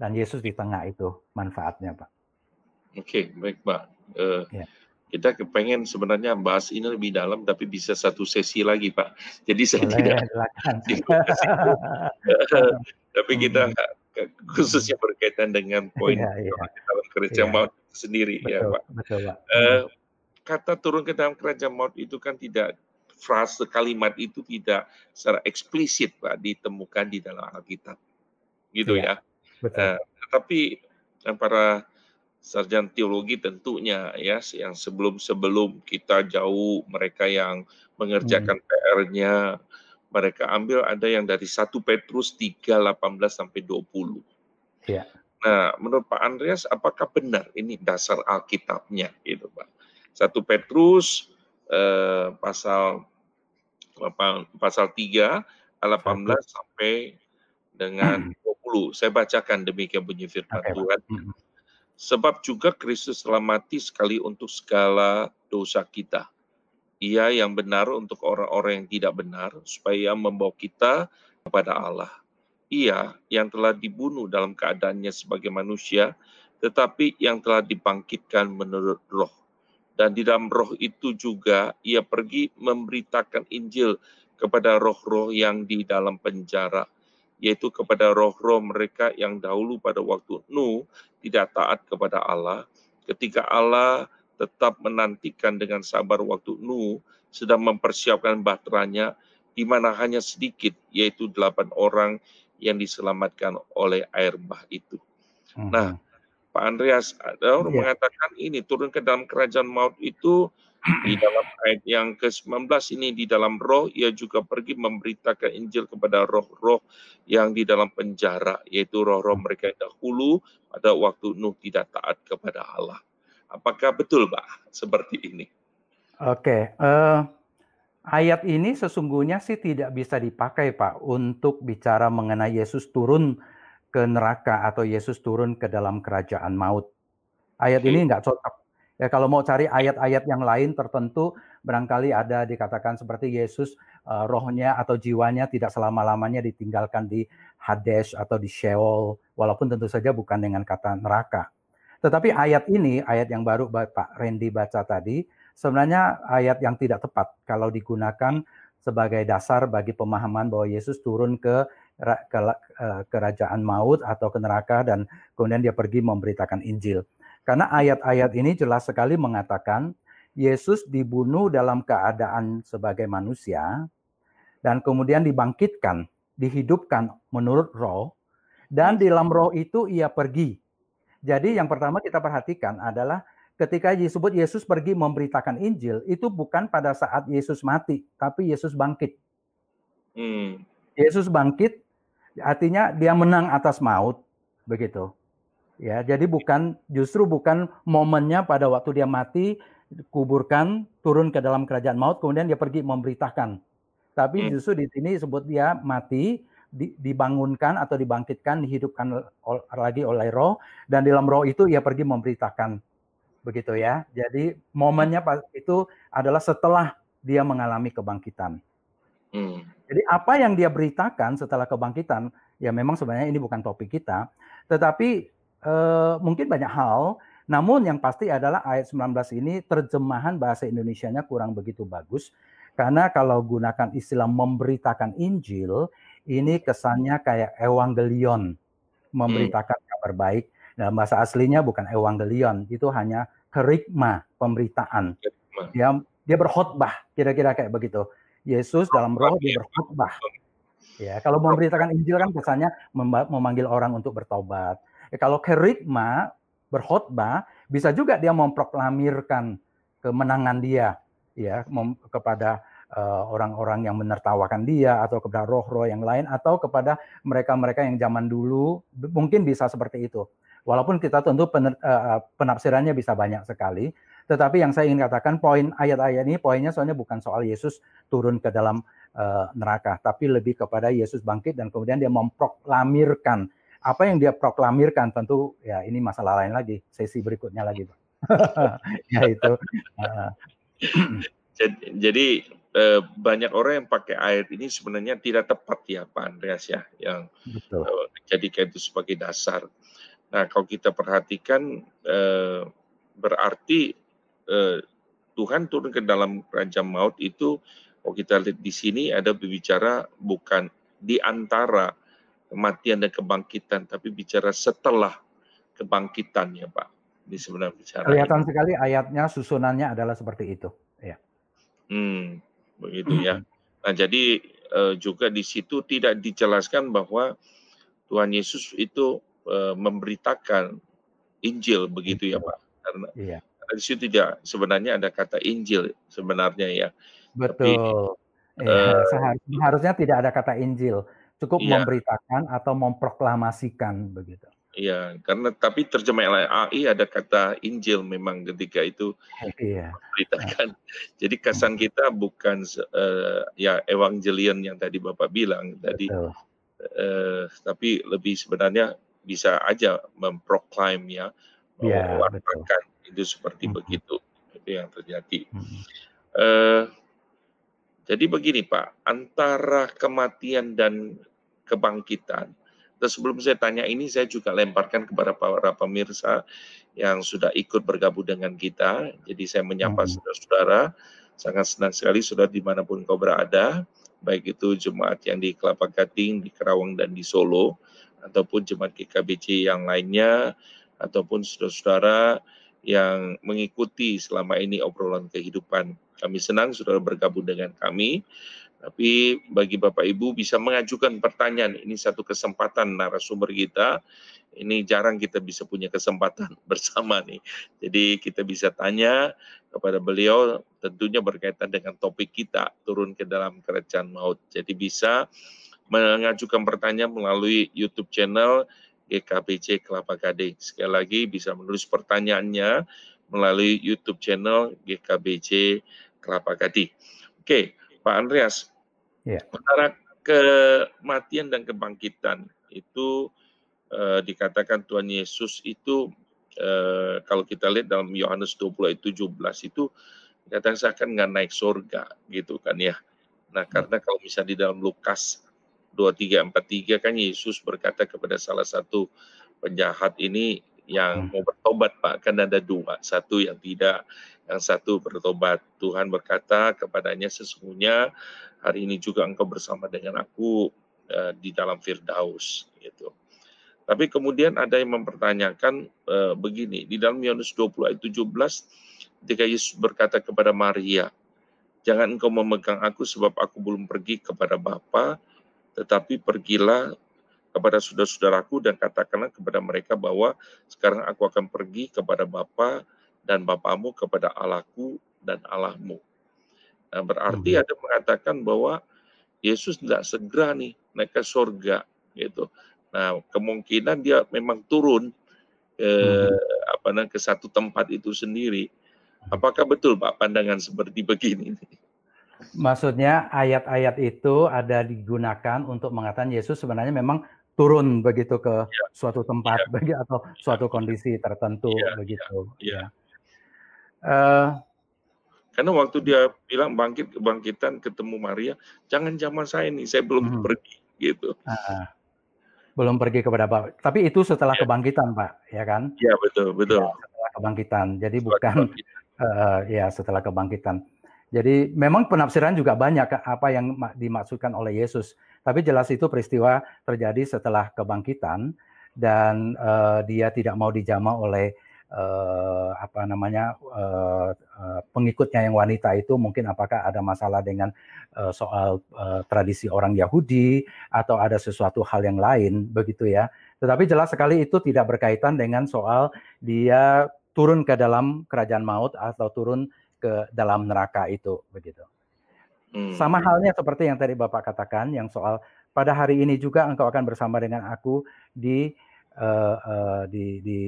Dan Yesus di tengah itu manfaatnya, Pak. Oke, okay, baik, Pak. Uh, ya kita kepengen sebenarnya bahas ini lebih dalam tapi bisa satu sesi lagi Pak. Jadi saya Boleh, tidak tapi kita hmm. khususnya berkaitan dengan poin ya, ya. dalam kerajaan ya. maut sendiri ya, betul, ya Pak. Betul, Pak. Uh, kata turun ke dalam kerajaan maut itu kan tidak frase kalimat itu tidak secara eksplisit Pak ditemukan di dalam Alkitab. Gitu ya. ya. Betul. Uh, tapi para sarjana teologi tentunya ya yang sebelum-sebelum kita jauh mereka yang mengerjakan hmm. PR-nya mereka ambil ada yang dari 1 Petrus 3 18 sampai 20. Ya. Nah, menurut Pak Andreas apakah benar ini dasar Alkitabnya gitu, Pak? 1 Petrus eh, pasal pasal 3 18 sampai dengan 20. Hmm. Saya bacakan demikian bunyi firman okay, Tuhan. Hmm. Sebab juga Kristus telah mati sekali untuk segala dosa kita. Ia yang benar untuk orang-orang yang tidak benar, supaya membawa kita kepada Allah. Ia yang telah dibunuh dalam keadaannya sebagai manusia, tetapi yang telah dibangkitkan menurut roh. Dan di dalam roh itu juga ia pergi memberitakan Injil kepada roh-roh yang di dalam penjara, yaitu kepada roh-roh mereka yang dahulu pada waktu Nuh tidak taat kepada Allah, ketika Allah tetap menantikan dengan sabar waktu Nuh sedang mempersiapkan bahteranya, di mana hanya sedikit, yaitu delapan orang yang diselamatkan oleh air bah itu. Hmm. Nah, Pak Andreas, ada yeah. mengatakan ini turun ke dalam kerajaan maut itu di dalam ayat yang ke-19 ini di dalam roh ia juga pergi memberitakan Injil kepada roh-roh yang di dalam penjara yaitu roh-roh mereka yang dahulu pada waktu Nuh tidak taat kepada Allah. Apakah betul, Pak, seperti ini? Oke, uh, ayat ini sesungguhnya sih tidak bisa dipakai, Pak, untuk bicara mengenai Yesus turun ke neraka atau Yesus turun ke dalam kerajaan maut. Ayat ini nggak cocok Ya kalau mau cari ayat-ayat yang lain tertentu barangkali ada dikatakan seperti Yesus uh, rohnya atau jiwanya tidak selama-lamanya ditinggalkan di Hades atau di Sheol walaupun tentu saja bukan dengan kata neraka. Tetapi ayat ini, ayat yang baru Pak Randy baca tadi, sebenarnya ayat yang tidak tepat kalau digunakan sebagai dasar bagi pemahaman bahwa Yesus turun ke ke eh, kerajaan maut atau ke neraka dan kemudian dia pergi memberitakan Injil. Karena ayat-ayat ini jelas sekali mengatakan Yesus dibunuh dalam keadaan sebagai manusia dan kemudian dibangkitkan, dihidupkan menurut roh dan di dalam roh itu ia pergi. Jadi yang pertama kita perhatikan adalah ketika disebut Yesus pergi memberitakan Injil, itu bukan pada saat Yesus mati, tapi Yesus bangkit. Hmm. Yesus bangkit, artinya dia menang atas maut, begitu. Ya, jadi bukan justru bukan momennya pada waktu dia mati, kuburkan, turun ke dalam kerajaan maut, kemudian dia pergi memberitakan. Tapi hmm. justru di sini sebut dia mati, dibangunkan atau dibangkitkan, dihidupkan lagi oleh roh, dan dalam roh itu ia pergi memberitakan. Begitu ya. Jadi momennya itu adalah setelah dia mengalami kebangkitan. Hmm. Jadi apa yang dia beritakan setelah kebangkitan, ya memang sebenarnya ini bukan topik kita, tetapi eh, mungkin banyak hal, namun yang pasti adalah ayat 19 ini terjemahan bahasa Indonesianya kurang begitu bagus, karena kalau gunakan istilah memberitakan Injil, ini kesannya kayak evangelion, memberitakan hmm. kabar baik. Nah, bahasa aslinya bukan evangelion, itu hanya kerigma, pemberitaan. Dia dia berkhotbah, kira-kira kayak begitu. Yesus dalam roh dia berkhotbah. Ya, kalau memberitakan Injil kan kesannya memanggil orang untuk bertobat. Ya, kalau kerigma berkhotbah bisa juga dia memproklamirkan kemenangan dia ya kepada Eh, orang-orang yang menertawakan dia atau kepada roh-roh yang lain atau kepada mereka-mereka yang zaman dulu mungkin bisa seperti itu. Walaupun kita tentu pener, uh, penafsirannya bisa banyak sekali, tetapi yang saya ingin katakan poin ayat-ayat ini poinnya soalnya bukan soal Yesus turun ke dalam uh, neraka, tapi lebih kepada Yesus bangkit dan kemudian dia memproklamirkan apa yang dia proklamirkan tentu ya ini masalah lain lagi sesi berikutnya lagi, ya itu. Uh, jadi eh, banyak orang yang pakai ayat ini sebenarnya tidak tepat ya Pak Andreas ya yang Betul. Eh, jadikan itu sebagai dasar. Nah kalau kita perhatikan eh, berarti eh, Tuhan turun ke dalam kerajaan maut itu kalau kita lihat di sini ada berbicara bukan di antara kematian dan kebangkitan tapi bicara setelah kebangkitan ya Pak. Ini sebenarnya bicara. Kelihatan ini. sekali ayatnya susunannya adalah seperti itu. Ya. Hmm, begitu ya. Nah, jadi uh, juga di situ tidak dijelaskan bahwa Tuhan Yesus itu uh, memberitakan Injil begitu ya, Pak. Karena, iya. karena di situ tidak sebenarnya ada kata Injil sebenarnya ya. Betul. Tapi, ya, uh, harusnya tidak ada kata Injil, cukup iya. memberitakan atau memproklamasikan begitu. Iya, karena tapi terjemah AI ada kata Injil memang ketika itu iya. beritakan. Jadi kesan kita bukan uh, ya evangelion yang tadi Bapak bilang tadi, uh, tapi lebih sebenarnya bisa aja memproklaim ya, ya mewartakan itu seperti hmm. begitu itu yang terjadi. Hmm. Uh, jadi begini Pak, antara kematian dan kebangkitan dan sebelum saya tanya ini, saya juga lemparkan kepada para pemirsa yang sudah ikut bergabung dengan kita. Jadi saya menyapa hmm. saudara-saudara, sangat senang sekali saudara di mana pun kau berada, baik itu jemaat yang di Kelapa Gading, di Kerawang, dan di Solo, ataupun jemaat GKBC yang lainnya, ataupun saudara-saudara yang mengikuti selama ini obrolan kehidupan. Kami senang saudara bergabung dengan kami. Tapi bagi Bapak Ibu bisa mengajukan pertanyaan. Ini satu kesempatan narasumber kita. Ini jarang kita bisa punya kesempatan bersama nih. Jadi kita bisa tanya kepada beliau tentunya berkaitan dengan topik kita turun ke dalam kerajaan maut. Jadi bisa mengajukan pertanyaan melalui YouTube channel GKBC Kelapa Gading. Sekali lagi bisa menulis pertanyaannya melalui YouTube channel GKBC Kelapa Gading. Oke, Pak Andreas, yeah. antara kematian dan kebangkitan itu uh, dikatakan Tuhan Yesus itu uh, kalau kita lihat dalam Yohanes 20 ayat 17 itu dikatakan seakan nggak naik surga gitu kan ya. Nah karena kalau misalnya di dalam Lukas 2343 kan Yesus berkata kepada salah satu penjahat ini yang hmm. mau bertobat Pak kan ada dua satu yang tidak yang satu bertobat Tuhan berkata kepadanya sesungguhnya hari ini juga engkau bersama dengan aku uh, di dalam Firdaus gitu. Tapi kemudian ada yang mempertanyakan uh, begini, di dalam Yohanes 20 ayat 17 ketika Yesus berkata kepada Maria, "Jangan engkau memegang aku sebab aku belum pergi kepada Bapa, tetapi pergilah kepada saudara-saudaraku dan katakanlah kepada mereka bahwa sekarang aku akan pergi kepada Bapa dan Bapamu kepada Allahku dan Allahmu." Nah, berarti hmm. ada mengatakan bahwa Yesus tidak segera nih naik ke surga gitu. Nah, kemungkinan dia memang turun ke hmm. apa namanya ke satu tempat itu sendiri. Apakah betul Pak pandangan seperti begini? Maksudnya ayat-ayat itu ada digunakan untuk mengatakan Yesus sebenarnya memang turun begitu ke ya. suatu tempat ya. bagi atau suatu kondisi tertentu ya, begitu. Ya. ya. Uh, karena waktu dia bilang bangkit kebangkitan ketemu Maria, jangan zaman saya nih, saya belum hmm. pergi gitu. Uh, belum pergi kepada Bapak. Tapi itu setelah ya. kebangkitan, Pak, ya kan? Iya betul betul. Ya, setelah kebangkitan. Jadi setelah bukan kebangkitan. Uh, ya setelah kebangkitan. Jadi memang penafsiran juga banyak apa yang dimaksudkan oleh Yesus. Tapi jelas itu peristiwa terjadi setelah kebangkitan dan uh, dia tidak mau dijama oleh uh, apa namanya uh, uh, pengikutnya yang wanita itu mungkin apakah ada masalah dengan uh, soal uh, tradisi orang Yahudi atau ada sesuatu hal yang lain begitu ya. Tetapi jelas sekali itu tidak berkaitan dengan soal dia turun ke dalam kerajaan maut atau turun ke dalam neraka itu begitu. Hmm. Sama halnya seperti yang tadi Bapak katakan yang soal pada hari ini juga engkau akan bersama dengan aku di uh, uh, di di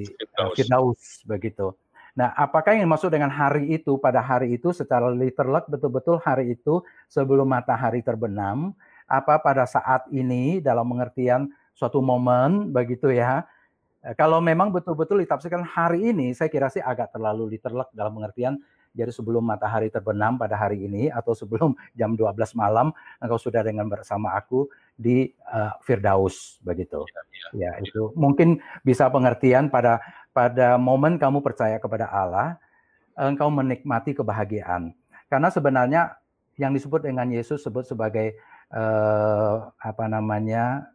uh, Firdaus begitu. Nah, apakah yang maksud dengan hari itu pada hari itu secara literal betul-betul hari itu sebelum matahari terbenam? Apa pada saat ini dalam pengertian suatu momen begitu ya? Kalau memang betul-betul ditafsirkan hari ini, saya kira sih agak terlalu literal dalam pengertian jadi sebelum matahari terbenam pada hari ini atau sebelum jam 12 malam engkau sudah dengan bersama aku di uh, Firdaus begitu. Ya, ya, ya itu mungkin bisa pengertian pada pada momen kamu percaya kepada Allah engkau menikmati kebahagiaan. Karena sebenarnya yang disebut dengan Yesus sebut sebagai uh, apa namanya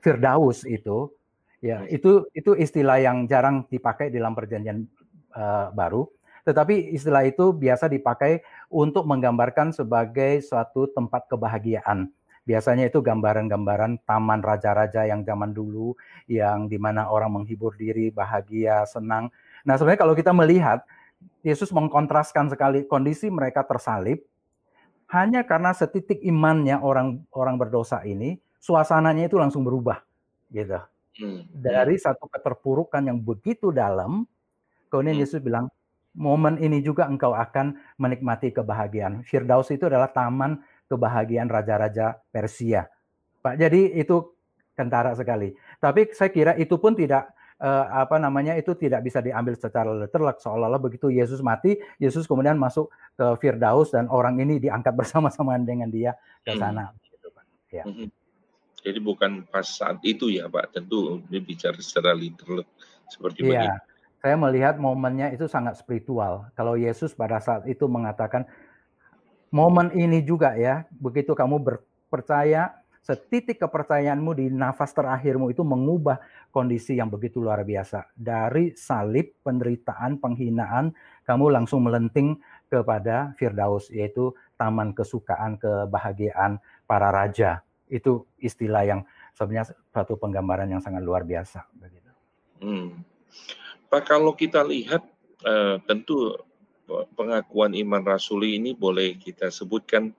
Firdaus itu ya itu itu istilah yang jarang dipakai dalam perjanjian uh, baru tetapi istilah itu biasa dipakai untuk menggambarkan sebagai suatu tempat kebahagiaan. Biasanya itu gambaran-gambaran taman raja-raja yang zaman dulu, yang di mana orang menghibur diri, bahagia, senang. Nah sebenarnya kalau kita melihat, Yesus mengkontraskan sekali kondisi mereka tersalib, hanya karena setitik imannya orang orang berdosa ini, suasananya itu langsung berubah, gitu. Hmm. Dari satu keterpurukan yang begitu dalam, kemudian hmm. Yesus bilang, momen ini juga engkau akan menikmati kebahagiaan. Firdaus itu adalah taman kebahagiaan raja-raja Persia. Pak, jadi itu kentara sekali. Tapi saya kira itu pun tidak uh, apa namanya itu tidak bisa diambil secara literal seolah-olah begitu Yesus mati, Yesus kemudian masuk ke Firdaus dan orang ini diangkat bersama-sama dengan dia ke hmm. sana. Hmm. Gitu, Pak. Ya. Hmm. Jadi bukan pas saat itu ya Pak, tentu dia bicara secara literal seperti ya. begitu saya melihat momennya itu sangat spiritual. Kalau Yesus pada saat itu mengatakan, momen ini juga ya, begitu kamu berpercaya, setitik kepercayaanmu di nafas terakhirmu itu mengubah kondisi yang begitu luar biasa. Dari salib, penderitaan, penghinaan, kamu langsung melenting kepada Firdaus, yaitu taman kesukaan, kebahagiaan para raja. Itu istilah yang sebenarnya satu penggambaran yang sangat luar biasa. Hmm. Pak, kalau kita lihat uh, tentu pengakuan iman rasuli ini boleh kita sebutkan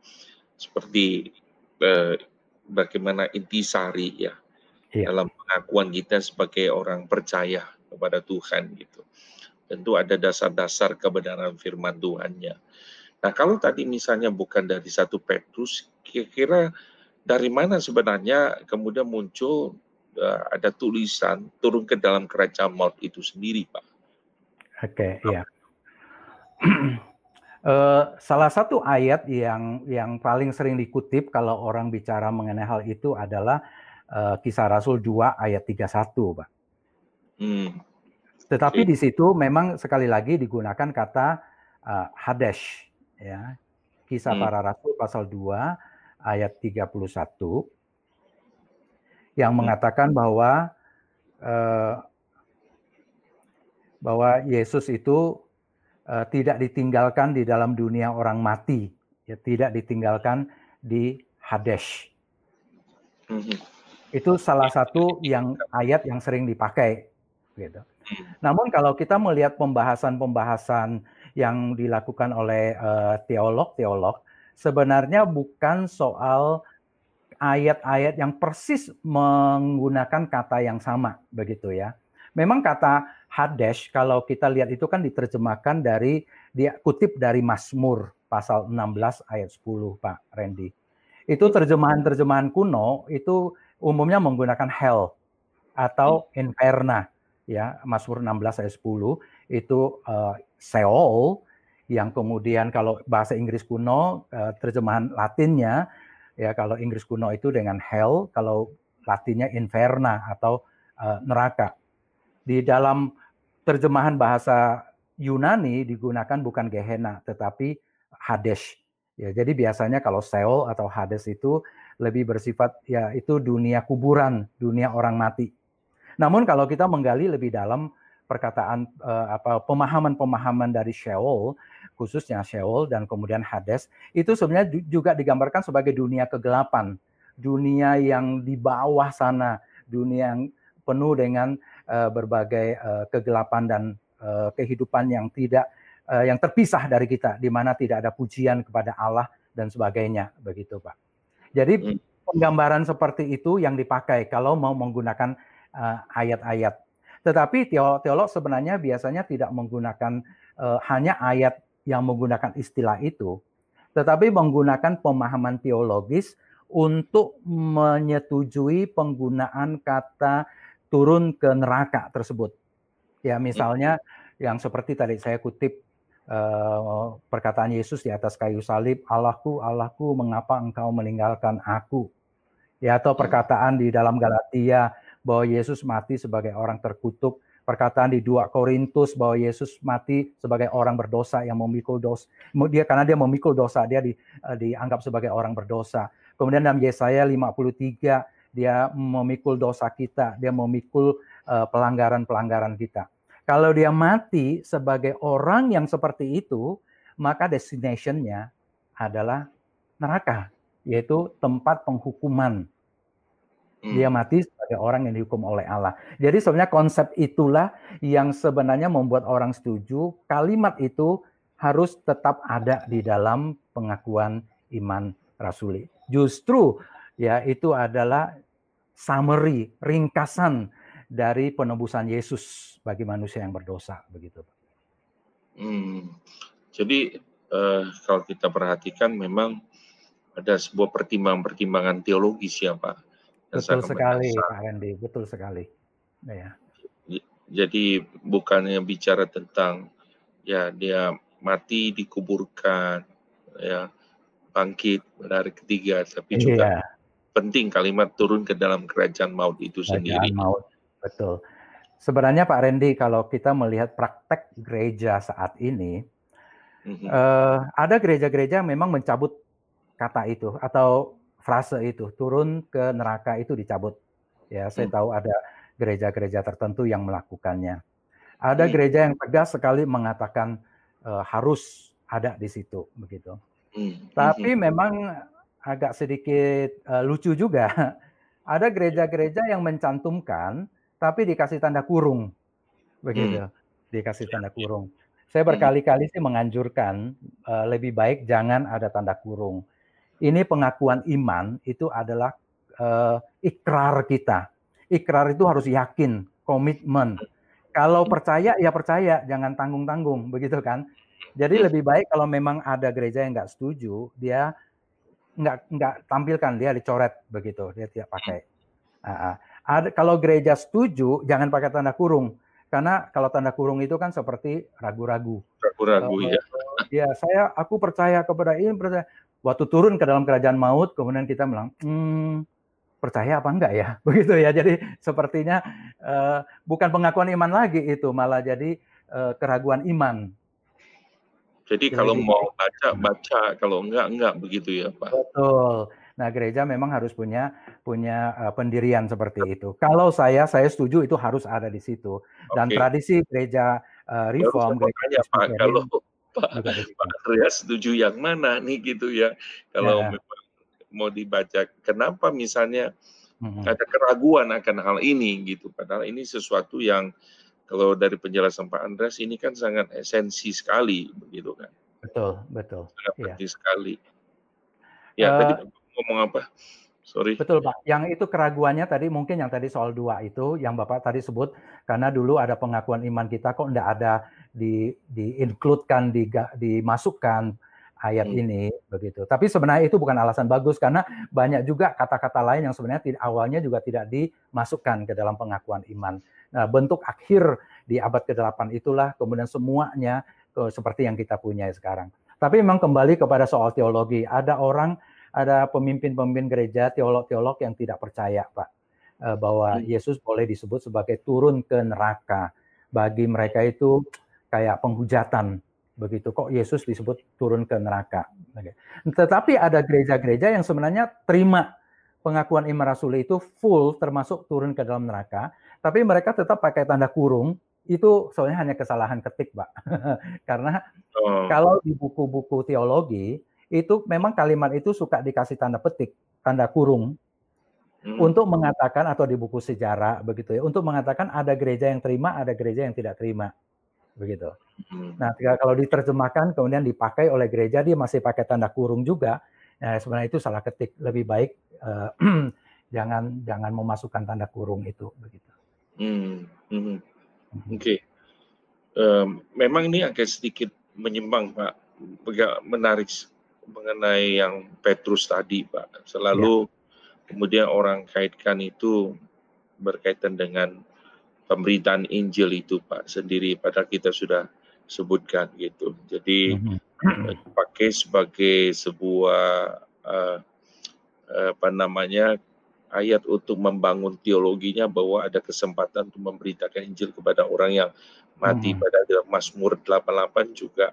seperti uh, bagaimana intisari ya iya. dalam pengakuan kita sebagai orang percaya kepada Tuhan gitu. Tentu ada dasar-dasar kebenaran firman Tuhannya. Nah kalau tadi misalnya bukan dari satu Petrus, kira-kira dari mana sebenarnya kemudian muncul ada tulisan turun ke dalam kerajaan maut itu sendiri, Pak. Oke, okay, iya. Uh, salah satu ayat yang yang paling sering dikutip kalau orang bicara mengenai hal itu adalah uh, Kisah Rasul 2 ayat 31, Pak. Hmm. Tetapi okay. di situ memang sekali lagi digunakan kata uh, Hadesh ya. Kisah hmm. para Rasul pasal 2 ayat 31 yang mengatakan bahwa eh, bahwa Yesus itu uh, tidak ditinggalkan di dalam dunia orang mati, ya tidak ditinggalkan di Hades. Mm-hmm. Itu salah satu yang ayat yang sering dipakai, gitu. Namun kalau kita melihat pembahasan-pembahasan yang dilakukan oleh teolog-teolog, uh, sebenarnya bukan soal ayat-ayat yang persis menggunakan kata yang sama, begitu ya. Memang kata Hades kalau kita lihat itu kan diterjemahkan dari dia kutip dari Mazmur pasal 16 ayat 10 Pak Randy. Itu terjemahan-terjemahan kuno itu umumnya menggunakan hell atau inferna ya Mazmur 16 ayat 10 itu uh, Seol yang kemudian kalau bahasa Inggris kuno uh, terjemahan Latinnya ya kalau Inggris kuno itu dengan hell kalau Latinnya inferna atau uh, neraka. Di dalam terjemahan bahasa Yunani digunakan bukan Gehenna tetapi Hades. Ya, jadi biasanya kalau Seol atau Hades itu lebih bersifat ya itu dunia kuburan, dunia orang mati. Namun kalau kita menggali lebih dalam perkataan eh, apa pemahaman-pemahaman dari Sheol khususnya Sheol dan kemudian Hades itu sebenarnya juga digambarkan sebagai dunia kegelapan, dunia yang di bawah sana, dunia yang penuh dengan uh, berbagai uh, kegelapan dan uh, kehidupan yang tidak uh, yang terpisah dari kita di mana tidak ada pujian kepada Allah dan sebagainya begitu Pak. Jadi hmm. penggambaran seperti itu yang dipakai kalau mau menggunakan ayat-ayat. Uh, Tetapi teolog, teolog sebenarnya biasanya tidak menggunakan uh, hanya ayat yang menggunakan istilah itu, tetapi menggunakan pemahaman teologis untuk menyetujui penggunaan kata turun ke neraka tersebut. Ya, misalnya yang seperti tadi saya kutip uh, perkataan Yesus di atas kayu salib, Allahku, Allahku, mengapa engkau meninggalkan aku? Ya, atau perkataan di dalam Galatia bahwa Yesus mati sebagai orang terkutuk, perkataan di 2 Korintus bahwa Yesus mati sebagai orang berdosa yang memikul dosa. Dia karena dia memikul dosa, dia di, uh, dianggap sebagai orang berdosa. Kemudian dalam Yesaya 53 dia memikul dosa kita, dia memikul uh, pelanggaran-pelanggaran kita. Kalau dia mati sebagai orang yang seperti itu, maka destination-nya adalah neraka, yaitu tempat penghukuman. Hmm. Dia mati sebagai orang yang dihukum oleh Allah. Jadi sebenarnya konsep itulah yang sebenarnya membuat orang setuju kalimat itu harus tetap ada di dalam pengakuan iman rasuli. Justru ya itu adalah summary, ringkasan dari penebusan Yesus bagi manusia yang berdosa begitu. Hmm. Jadi uh, kalau kita perhatikan memang ada sebuah pertimbangan-pertimbangan teologis ya Pak. Betul sekali Pak Randy, betul sekali. Ya. Jadi bukannya bicara tentang ya dia mati dikuburkan ya bangkit dari ketiga tapi juga iya penting kalimat turun ke dalam kerajaan maut itu kerajaan sendiri. Maut, betul. Sebenarnya Pak Randy, kalau kita melihat praktek gereja saat ini, mm-hmm. uh, ada gereja-gereja memang mencabut kata itu atau frase itu turun ke neraka itu dicabut. Ya, saya mm. tahu ada gereja-gereja tertentu yang melakukannya. Ada mm. gereja yang tegas sekali mengatakan uh, harus ada di situ, begitu. Mm. Tapi mm-hmm. memang agak sedikit uh, lucu juga. Ada gereja-gereja yang mencantumkan tapi dikasih tanda kurung. Begitu. Hmm. Dikasih tanda kurung. Saya hmm. berkali-kali sih menganjurkan uh, lebih baik jangan ada tanda kurung. Ini pengakuan iman itu adalah uh, ikrar kita. Ikrar itu harus yakin, komitmen. Kalau percaya ya percaya, jangan tanggung-tanggung, begitu kan? Jadi hmm. lebih baik kalau memang ada gereja yang nggak setuju, dia nggak nggak tampilkan dia dicoret begitu dia tidak pakai. Uh, ada kalau gereja setuju jangan pakai tanda kurung karena kalau tanda kurung itu kan seperti ragu-ragu. Ragu-ragu uh, ya. Ya saya aku percaya kepada ini percaya. Waktu turun ke dalam kerajaan maut kemudian kita bilang hmm, percaya apa enggak ya begitu ya jadi sepertinya uh, bukan pengakuan iman lagi itu malah jadi uh, keraguan iman jadi kalau mau baca baca, kalau enggak enggak begitu ya Pak. Betul. Nah, gereja memang harus punya punya uh, pendirian seperti itu. Kalau saya saya setuju itu harus ada di situ. Dan okay. tradisi gereja uh, reform gereja Pak, kalau Pak, Pak Andreas setuju yang mana nih gitu ya. Kalau ya. mau dibaca kenapa misalnya hmm. ada keraguan akan hal ini gitu padahal ini sesuatu yang kalau dari penjelasan Pak Andreas ini kan sangat esensi sekali begitu kan. Betul, betul. Sangat ya. penting sekali. Ya, uh, tadi ngomong apa? Sorry. Betul Pak. Yang itu keraguannya tadi mungkin yang tadi soal dua itu yang Bapak tadi sebut karena dulu ada pengakuan iman kita kok enggak ada di di includekan di dimasukkan ayat hmm. ini begitu. Tapi sebenarnya itu bukan alasan bagus karena banyak juga kata-kata lain yang sebenarnya tidak, awalnya juga tidak dimasukkan ke dalam pengakuan iman. Nah, bentuk akhir di abad ke-8 itulah kemudian semuanya ke, seperti yang kita punya sekarang. Tapi memang kembali kepada soal teologi. Ada orang, ada pemimpin-pemimpin gereja, teolog-teolog yang tidak percaya, Pak, eh, bahwa hmm. Yesus boleh disebut sebagai turun ke neraka. Bagi mereka itu kayak penghujatan begitu kok Yesus disebut turun ke neraka. Tetapi ada gereja-gereja yang sebenarnya terima pengakuan iman rasul itu full termasuk turun ke dalam neraka, tapi mereka tetap pakai tanda kurung itu soalnya hanya kesalahan ketik, Pak. Karena oh. kalau di buku-buku teologi itu memang kalimat itu suka dikasih tanda petik, tanda kurung hmm. untuk mengatakan atau di buku sejarah begitu ya, untuk mengatakan ada gereja yang terima, ada gereja yang tidak terima begitu. Hmm. Nah, kalau diterjemahkan kemudian dipakai oleh gereja dia masih pakai tanda kurung juga, ya sebenarnya itu salah ketik. Lebih baik uh, jangan jangan memasukkan tanda kurung itu begitu. Hmm. Hmm. Oke. Okay. Um, memang ini agak sedikit menyimpang Pak, menarik mengenai yang Petrus tadi Pak. Selalu ya. kemudian orang kaitkan itu berkaitan dengan pemberitaan Injil itu Pak sendiri pada kita sudah sebutkan gitu. Jadi mm-hmm. dipakai sebagai sebuah uh, apa namanya ayat untuk membangun teologinya bahwa ada kesempatan untuk memberitakan Injil kepada orang yang mati hmm. pada dalam Mazmur 88 juga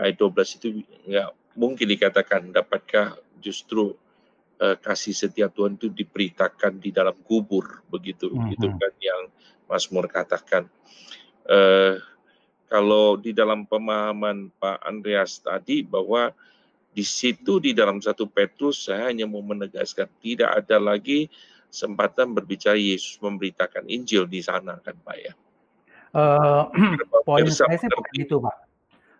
ayat 12 itu nggak mungkin dikatakan dapatkah justru uh, kasih setia Tuhan itu diberitakan di dalam kubur begitu hmm. itu kan yang Mazmur katakan. Uh, kalau di dalam pemahaman Pak Andreas tadi bahwa di situ di dalam satu Petrus saya hanya mau menegaskan tidak ada lagi kesempatan berbicara Yesus memberitakan Injil di sana kan Pak ya. Uh, poin saya sih bukan itu Pak.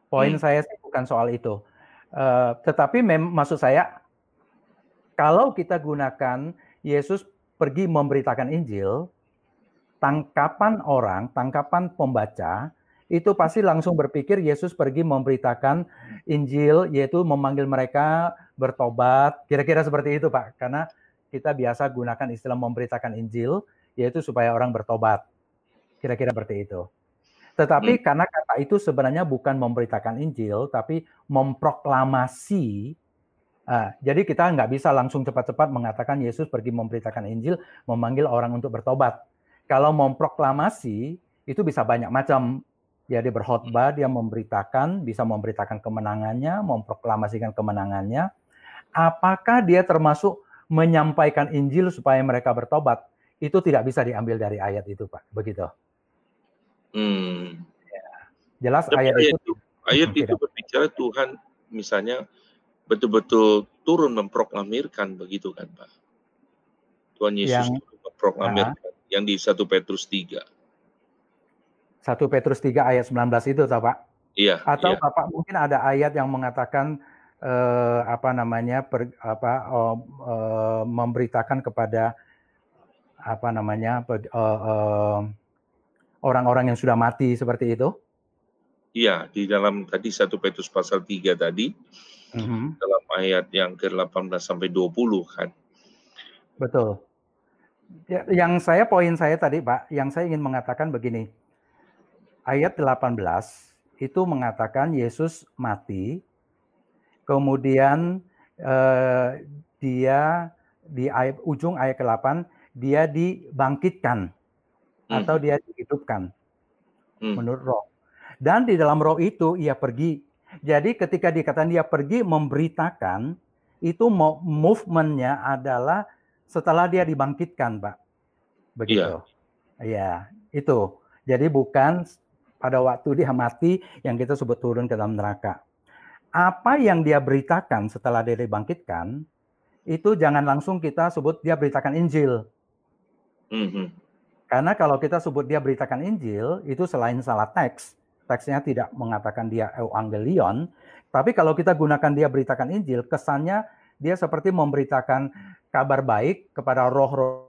Poin hmm. saya sih bukan soal itu. Uh, tetapi mem maksud saya kalau kita gunakan Yesus pergi memberitakan Injil, tangkapan orang, tangkapan pembaca itu pasti langsung berpikir Yesus pergi memberitakan Injil, yaitu memanggil mereka bertobat. Kira-kira seperti itu, Pak. Karena kita biasa gunakan istilah memberitakan Injil, yaitu supaya orang bertobat. Kira-kira seperti itu. Tetapi hmm. karena kata itu sebenarnya bukan memberitakan Injil, tapi memproklamasi. Nah, jadi kita nggak bisa langsung cepat-cepat mengatakan Yesus pergi memberitakan Injil, memanggil orang untuk bertobat kalau memproklamasi itu bisa banyak macam. Ya dia berkhotbah, dia memberitakan, bisa memberitakan kemenangannya, memproklamasikan kemenangannya. Apakah dia termasuk menyampaikan Injil supaya mereka bertobat? Itu tidak bisa diambil dari ayat itu, Pak. Begitu. Hmm. Ya. Jelas ayat, ayat itu. Ayat itu berbicara Tuhan misalnya betul-betul turun memproklamirkan begitu kan, Pak? Tuhan Yesus yang, memproklamirkan. Ya yang di 1 Petrus 3. 1 Petrus 3 ayat 19 itu, Pak? Iya. Atau iya. Bapak mungkin ada ayat yang mengatakan eh, apa namanya per, apa oh, eh, memberitakan kepada apa namanya eh, eh, orang-orang yang sudah mati seperti itu? Iya, di dalam tadi 1 Petrus pasal 3 tadi, mm -hmm. dalam ayat yang ke-18 sampai 20 kan. Betul. Ya, yang saya poin saya tadi Pak, yang saya ingin mengatakan begini. Ayat 18 itu mengatakan Yesus mati, kemudian eh, dia di ayat, ujung ayat ke-8 dia dibangkitkan hmm. atau dia dihidupkan hmm. menurut roh. Dan di dalam roh itu ia pergi. Jadi ketika dikatakan dia pergi memberitakan, itu movementnya adalah setelah dia dibangkitkan, Pak. Begitu. Iya, ya, itu. Jadi bukan pada waktu dia mati yang kita sebut turun ke dalam neraka. Apa yang dia beritakan setelah dia dibangkitkan, itu jangan langsung kita sebut dia beritakan Injil. Mm -hmm. Karena kalau kita sebut dia beritakan Injil, itu selain salah teks, teksnya tidak mengatakan dia evangelion, tapi kalau kita gunakan dia beritakan Injil, kesannya dia seperti memberitakan kabar baik kepada roh-roh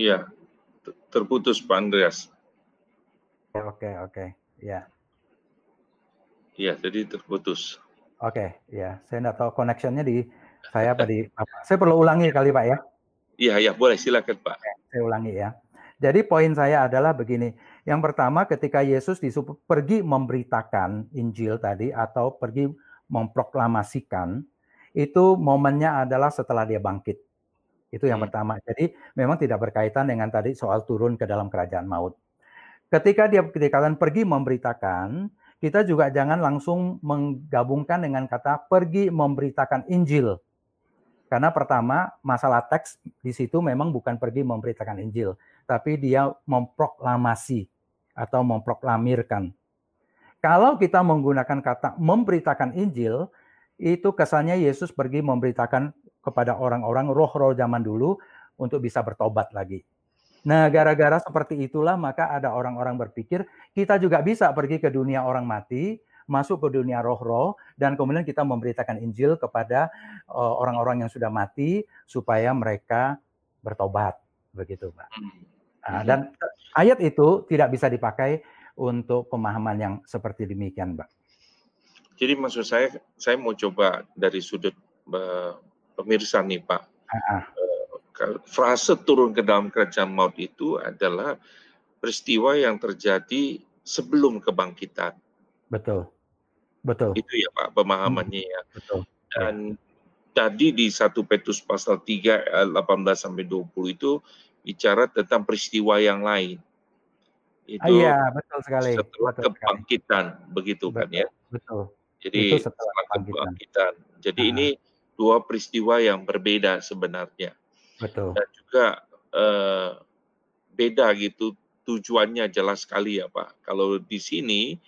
Iya, terputus Pak Andreas. Oke, oke, ya. Iya, jadi terputus. Oke, ya. Saya tidak tahu connectionnya di saya apa di Bapak. Saya perlu ulangi kali Pak ya. Iya, iya, boleh silakan Pak. Saya ulangi ya. Jadi poin saya adalah begini. Yang pertama ketika Yesus disuruh pergi memberitakan Injil tadi atau pergi memproklamasikan, itu momennya adalah setelah dia bangkit. Itu yang hmm. pertama. Jadi memang tidak berkaitan dengan tadi soal turun ke dalam kerajaan maut. Ketika dia dikatakan pergi memberitakan, kita juga jangan langsung menggabungkan dengan kata pergi memberitakan Injil. Karena pertama, masalah teks di situ memang bukan pergi memberitakan Injil, tapi dia memproklamasi atau memproklamirkan. Kalau kita menggunakan kata memberitakan Injil, itu kesannya Yesus pergi memberitakan kepada orang-orang roh-roh zaman dulu untuk bisa bertobat lagi. Nah, gara-gara seperti itulah maka ada orang-orang berpikir kita juga bisa pergi ke dunia orang mati, masuk ke dunia roh-roh dan kemudian kita memberitakan Injil kepada eh, orang-orang yang sudah mati supaya mereka bertobat begitu Pak. Hmm. Nah, hmm. dan ayat itu tidak bisa dipakai untuk pemahaman yang seperti demikian Pak. Jadi maksud saya saya mau coba dari sudut uh, pemirsa nih Pak. Uh, frase turun ke dalam kerajaan maut itu adalah peristiwa yang terjadi sebelum kebangkitan. Betul. Betul. Itu ya Pak pemahamannya ya. Betul. Dan ya. tadi di 1 Petrus pasal 3 18 sampai 20 itu bicara tentang peristiwa yang lain. Itu iya, betul sekali. Setelah betul kebangkitan sekali. begitu betul, kan ya. Betul. Jadi itu setelah, setelah kebangkitan. Jadi nah. ini dua peristiwa yang berbeda sebenarnya. Betul. Dan juga eh, beda gitu tujuannya jelas sekali ya Pak. Kalau di sini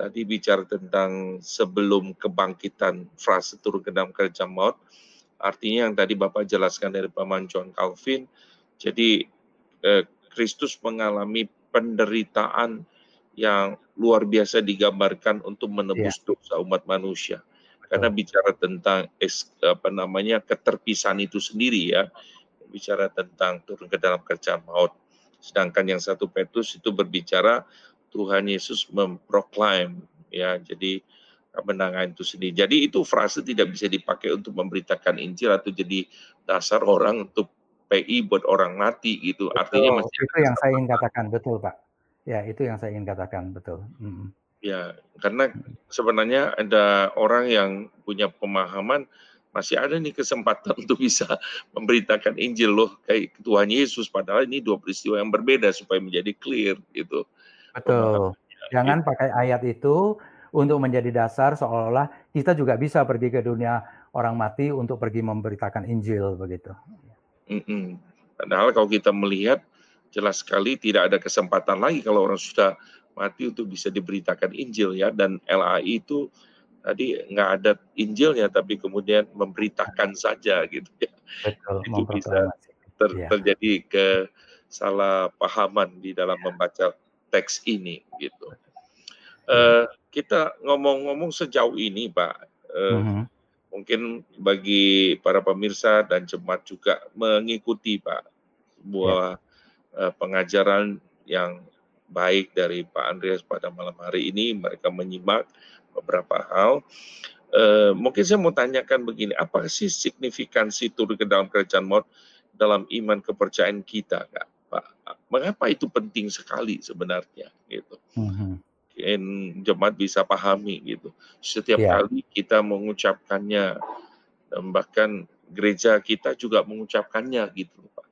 tadi bicara tentang sebelum kebangkitan frase turun ke dalam kerja maut, artinya yang tadi Bapak jelaskan dari Paman John Calvin, jadi eh, Kristus mengalami penderitaan yang luar biasa digambarkan untuk menebus yeah. dosa umat manusia. Karena bicara tentang apa namanya keterpisahan itu sendiri ya, bicara tentang turun ke dalam kerjaan maut. Sedangkan yang satu Petrus itu berbicara Tuhan Yesus memproklaim ya jadi kemenangan itu sendiri. Jadi itu frase tidak bisa dipakai untuk memberitakan Injil atau jadi dasar orang untuk PI buat orang mati gitu. Betul. Artinya masih itu yang saya ingin katakan betul Pak. Ya itu yang saya ingin katakan betul. Hmm. Ya karena sebenarnya ada orang yang punya pemahaman masih ada nih kesempatan untuk bisa memberitakan Injil loh kayak Tuhan Yesus padahal ini dua peristiwa yang berbeda supaya menjadi clear gitu. Betul. Jangan pakai ayat itu untuk menjadi dasar seolah-olah kita juga bisa pergi ke dunia orang mati untuk pergi memberitakan Injil begitu. Mm -mm. Padahal kalau kita melihat jelas sekali tidak ada kesempatan lagi kalau orang sudah mati untuk bisa diberitakan Injil ya dan LAI itu tadi nggak ada Injilnya tapi kemudian memberitakan saja gitu ya. Betul, itu bisa ter, ya. terjadi kesalahpahaman di dalam membaca teks ini gitu. Uh, kita ngomong-ngomong sejauh ini, Pak, uh, uh -huh. Mungkin bagi para pemirsa dan jemaat juga mengikuti, Pak, sebuah yeah. uh, pengajaran yang baik dari Pak Andreas pada malam hari ini. Mereka menyimak beberapa hal. Uh, mungkin saya mau tanyakan begini, apa sih signifikansi turun ke dalam kerajaan maut dalam iman kepercayaan kita, Kak? Pak, mengapa itu penting sekali sebenarnya gitu. Mm-hmm. jemaat bisa pahami gitu. Setiap yeah. kali kita mengucapkannya bahkan gereja kita juga mengucapkannya gitu, Pak.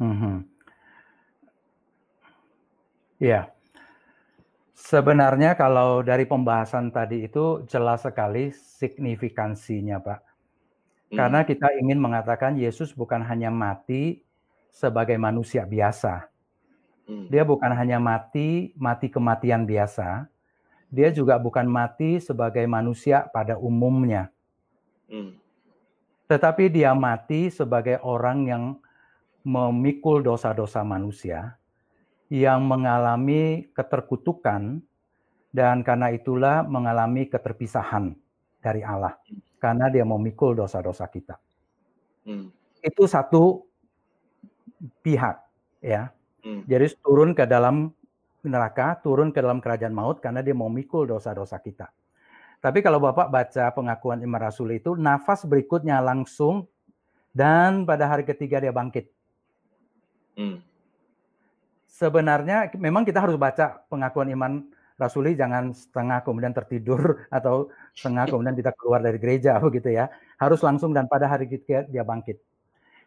Mm-hmm. Ya, sebenarnya kalau dari pembahasan tadi itu jelas sekali signifikansinya, Pak. Hmm. Karena kita ingin mengatakan Yesus bukan hanya mati sebagai manusia biasa. Hmm. Dia bukan hanya mati, mati kematian biasa. Dia juga bukan mati sebagai manusia pada umumnya. Hmm. Tetapi dia mati sebagai orang yang memikul dosa-dosa manusia yang mengalami keterkutukan dan karena itulah mengalami keterpisahan dari Allah karena dia memikul dosa-dosa kita. Hmm. Itu satu pihak ya. Hmm. Jadi turun ke dalam neraka, turun ke dalam kerajaan maut karena dia memikul dosa-dosa kita. Tapi kalau Bapak baca pengakuan Imam Rasul itu nafas berikutnya langsung dan pada hari ketiga dia bangkit. Hmm sebenarnya memang kita harus baca pengakuan iman Rasuli jangan setengah kemudian tertidur atau setengah kemudian kita keluar dari gereja begitu ya. Harus langsung dan pada hari ketiga dia bangkit.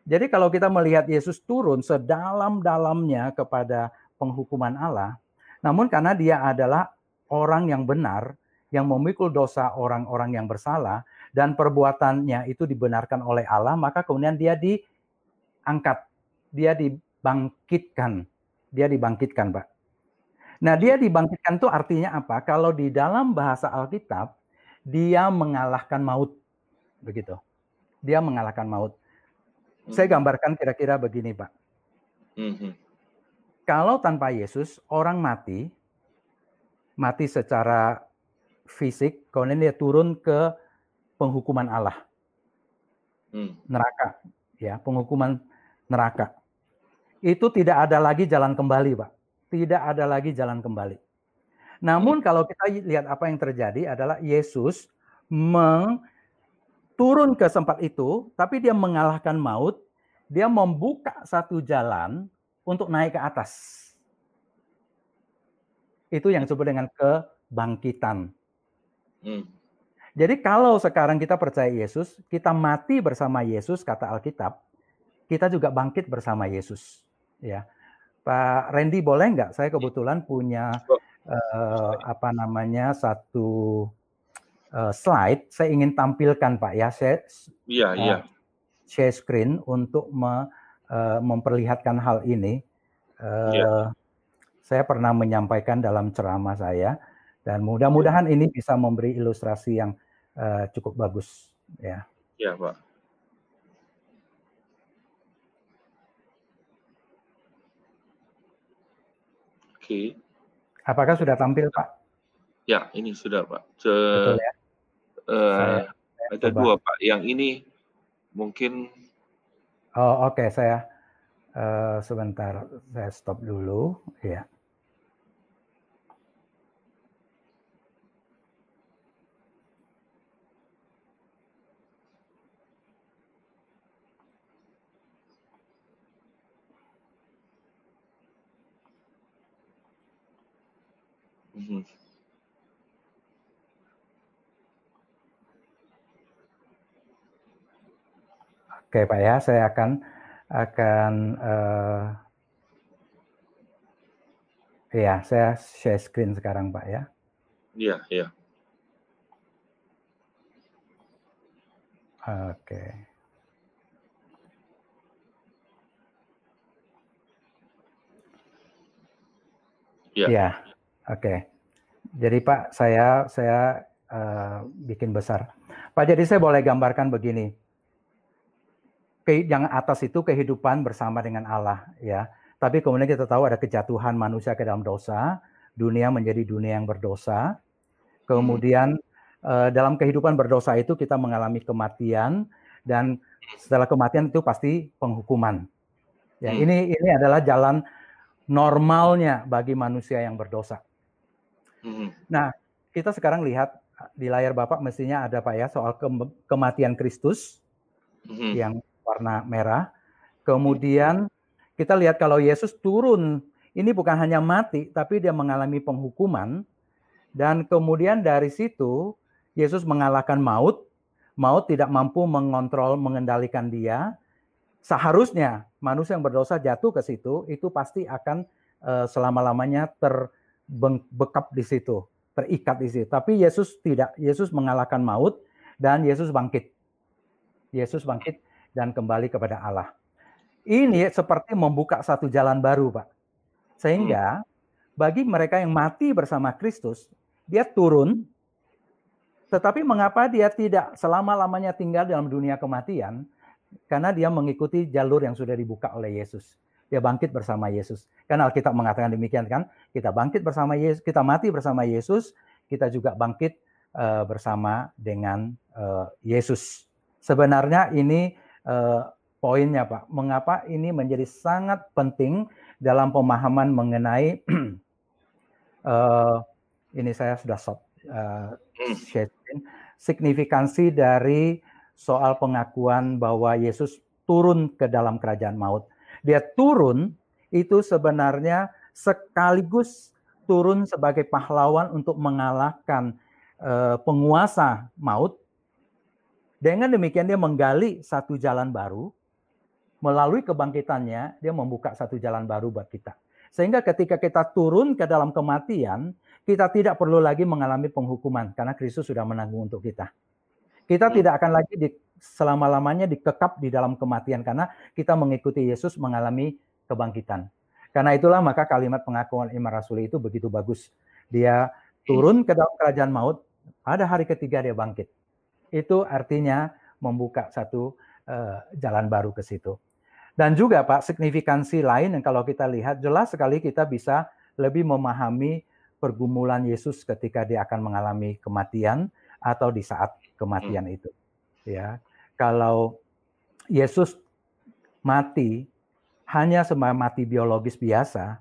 Jadi kalau kita melihat Yesus turun sedalam-dalamnya kepada penghukuman Allah, namun karena dia adalah orang yang benar, yang memikul dosa orang-orang yang bersalah, dan perbuatannya itu dibenarkan oleh Allah, maka kemudian dia diangkat, dia dibangkitkan dia dibangkitkan, Pak. Nah, dia dibangkitkan itu artinya apa? Kalau di dalam bahasa Alkitab, dia mengalahkan maut. Begitu. Dia mengalahkan maut. Hmm. Saya gambarkan kira-kira begini, Pak. Hmm. Kalau tanpa Yesus, orang mati, mati secara fisik, kemudian dia turun ke penghukuman Allah. Hmm. Neraka, ya, penghukuman neraka itu tidak ada lagi jalan kembali, Pak. Tidak ada lagi jalan kembali. Namun kalau kita lihat apa yang terjadi adalah Yesus meng, turun ke tempat itu, tapi dia mengalahkan maut, dia membuka satu jalan untuk naik ke atas. Itu yang disebut dengan kebangkitan. Hmm. Jadi kalau sekarang kita percaya Yesus, kita mati bersama Yesus, kata Alkitab, kita juga bangkit bersama Yesus ya. Pak Randy boleh nggak? Saya kebetulan punya uh, apa namanya satu uh, slide. Saya ingin tampilkan Pak ya. Saya iya, uh, iya. share screen untuk me, uh, memperlihatkan hal ini. Uh, iya. Saya pernah menyampaikan dalam ceramah saya dan mudah-mudahan ini bisa memberi ilustrasi yang uh, cukup bagus ya. Iya Pak. Oke. Apakah sudah tampil, Pak? Ya, ini sudah, Pak. Ce Betul ya? Uh, saya, saya ada coba. dua, Pak. Yang ini mungkin. Oh, oke. Okay. Saya uh, sebentar. Saya stop dulu. Ya. Mhm. Oke Pak ya, saya akan akan uh, ya saya share screen sekarang Pak ya. Iya iya. Oke. Ya. ya. Oke. Jadi Pak, saya saya uh, bikin besar. Pak, jadi saya boleh gambarkan begini. Yang atas itu kehidupan bersama dengan Allah, ya. Tapi kemudian kita tahu ada kejatuhan manusia ke dalam dosa, dunia menjadi dunia yang berdosa. Kemudian uh, dalam kehidupan berdosa itu kita mengalami kematian dan setelah kematian itu pasti penghukuman. Ya, hmm. ini ini adalah jalan normalnya bagi manusia yang berdosa. Hmm. Nah, kita sekarang lihat di layar Bapak mestinya ada Pak ya soal ke kematian Kristus hmm. yang warna merah. Kemudian kita lihat kalau Yesus turun, ini bukan hanya mati, tapi dia mengalami penghukuman. Dan kemudian dari situ Yesus mengalahkan maut. Maut tidak mampu mengontrol, mengendalikan dia. Seharusnya manusia yang berdosa jatuh ke situ, itu pasti akan uh, selama-lamanya terbekap di situ, terikat di situ. Tapi Yesus tidak, Yesus mengalahkan maut dan Yesus bangkit. Yesus bangkit dan kembali kepada Allah. Ini seperti membuka satu jalan baru, Pak. Sehingga bagi mereka yang mati bersama Kristus, dia turun tetapi mengapa dia tidak selama-lamanya tinggal dalam dunia kematian? Karena dia mengikuti jalur yang sudah dibuka oleh Yesus. Dia bangkit bersama Yesus. Karena Alkitab mengatakan demikian kan, kita bangkit bersama Yesus, kita mati bersama Yesus, kita juga bangkit uh, bersama dengan uh, Yesus. Sebenarnya ini uh, poinnya Pak. Mengapa ini menjadi sangat penting dalam pemahaman mengenai uh, ini saya sudah stop uh, signifikansi dari soal pengakuan bahwa Yesus turun ke dalam kerajaan maut. Dia turun itu sebenarnya sekaligus turun sebagai pahlawan untuk mengalahkan uh, penguasa maut. Dengan demikian dia menggali satu jalan baru. Melalui kebangkitannya dia membuka satu jalan baru buat kita. Sehingga ketika kita turun ke dalam kematian, kita tidak perlu lagi mengalami penghukuman karena Kristus sudah menanggung untuk kita. Kita hmm. tidak akan lagi di, selama-lamanya dikekap di dalam kematian karena kita mengikuti Yesus mengalami kebangkitan. Karena itulah maka kalimat pengakuan iman rasuli itu begitu bagus. Dia turun ke dalam kerajaan maut, pada hari ketiga dia bangkit. Itu artinya membuka satu uh, jalan baru ke situ. Dan juga Pak, signifikansi lain yang kalau kita lihat jelas sekali kita bisa lebih memahami pergumulan Yesus ketika dia akan mengalami kematian atau di saat kematian hmm. itu. Ya, kalau Yesus mati hanya semua mati biologis biasa,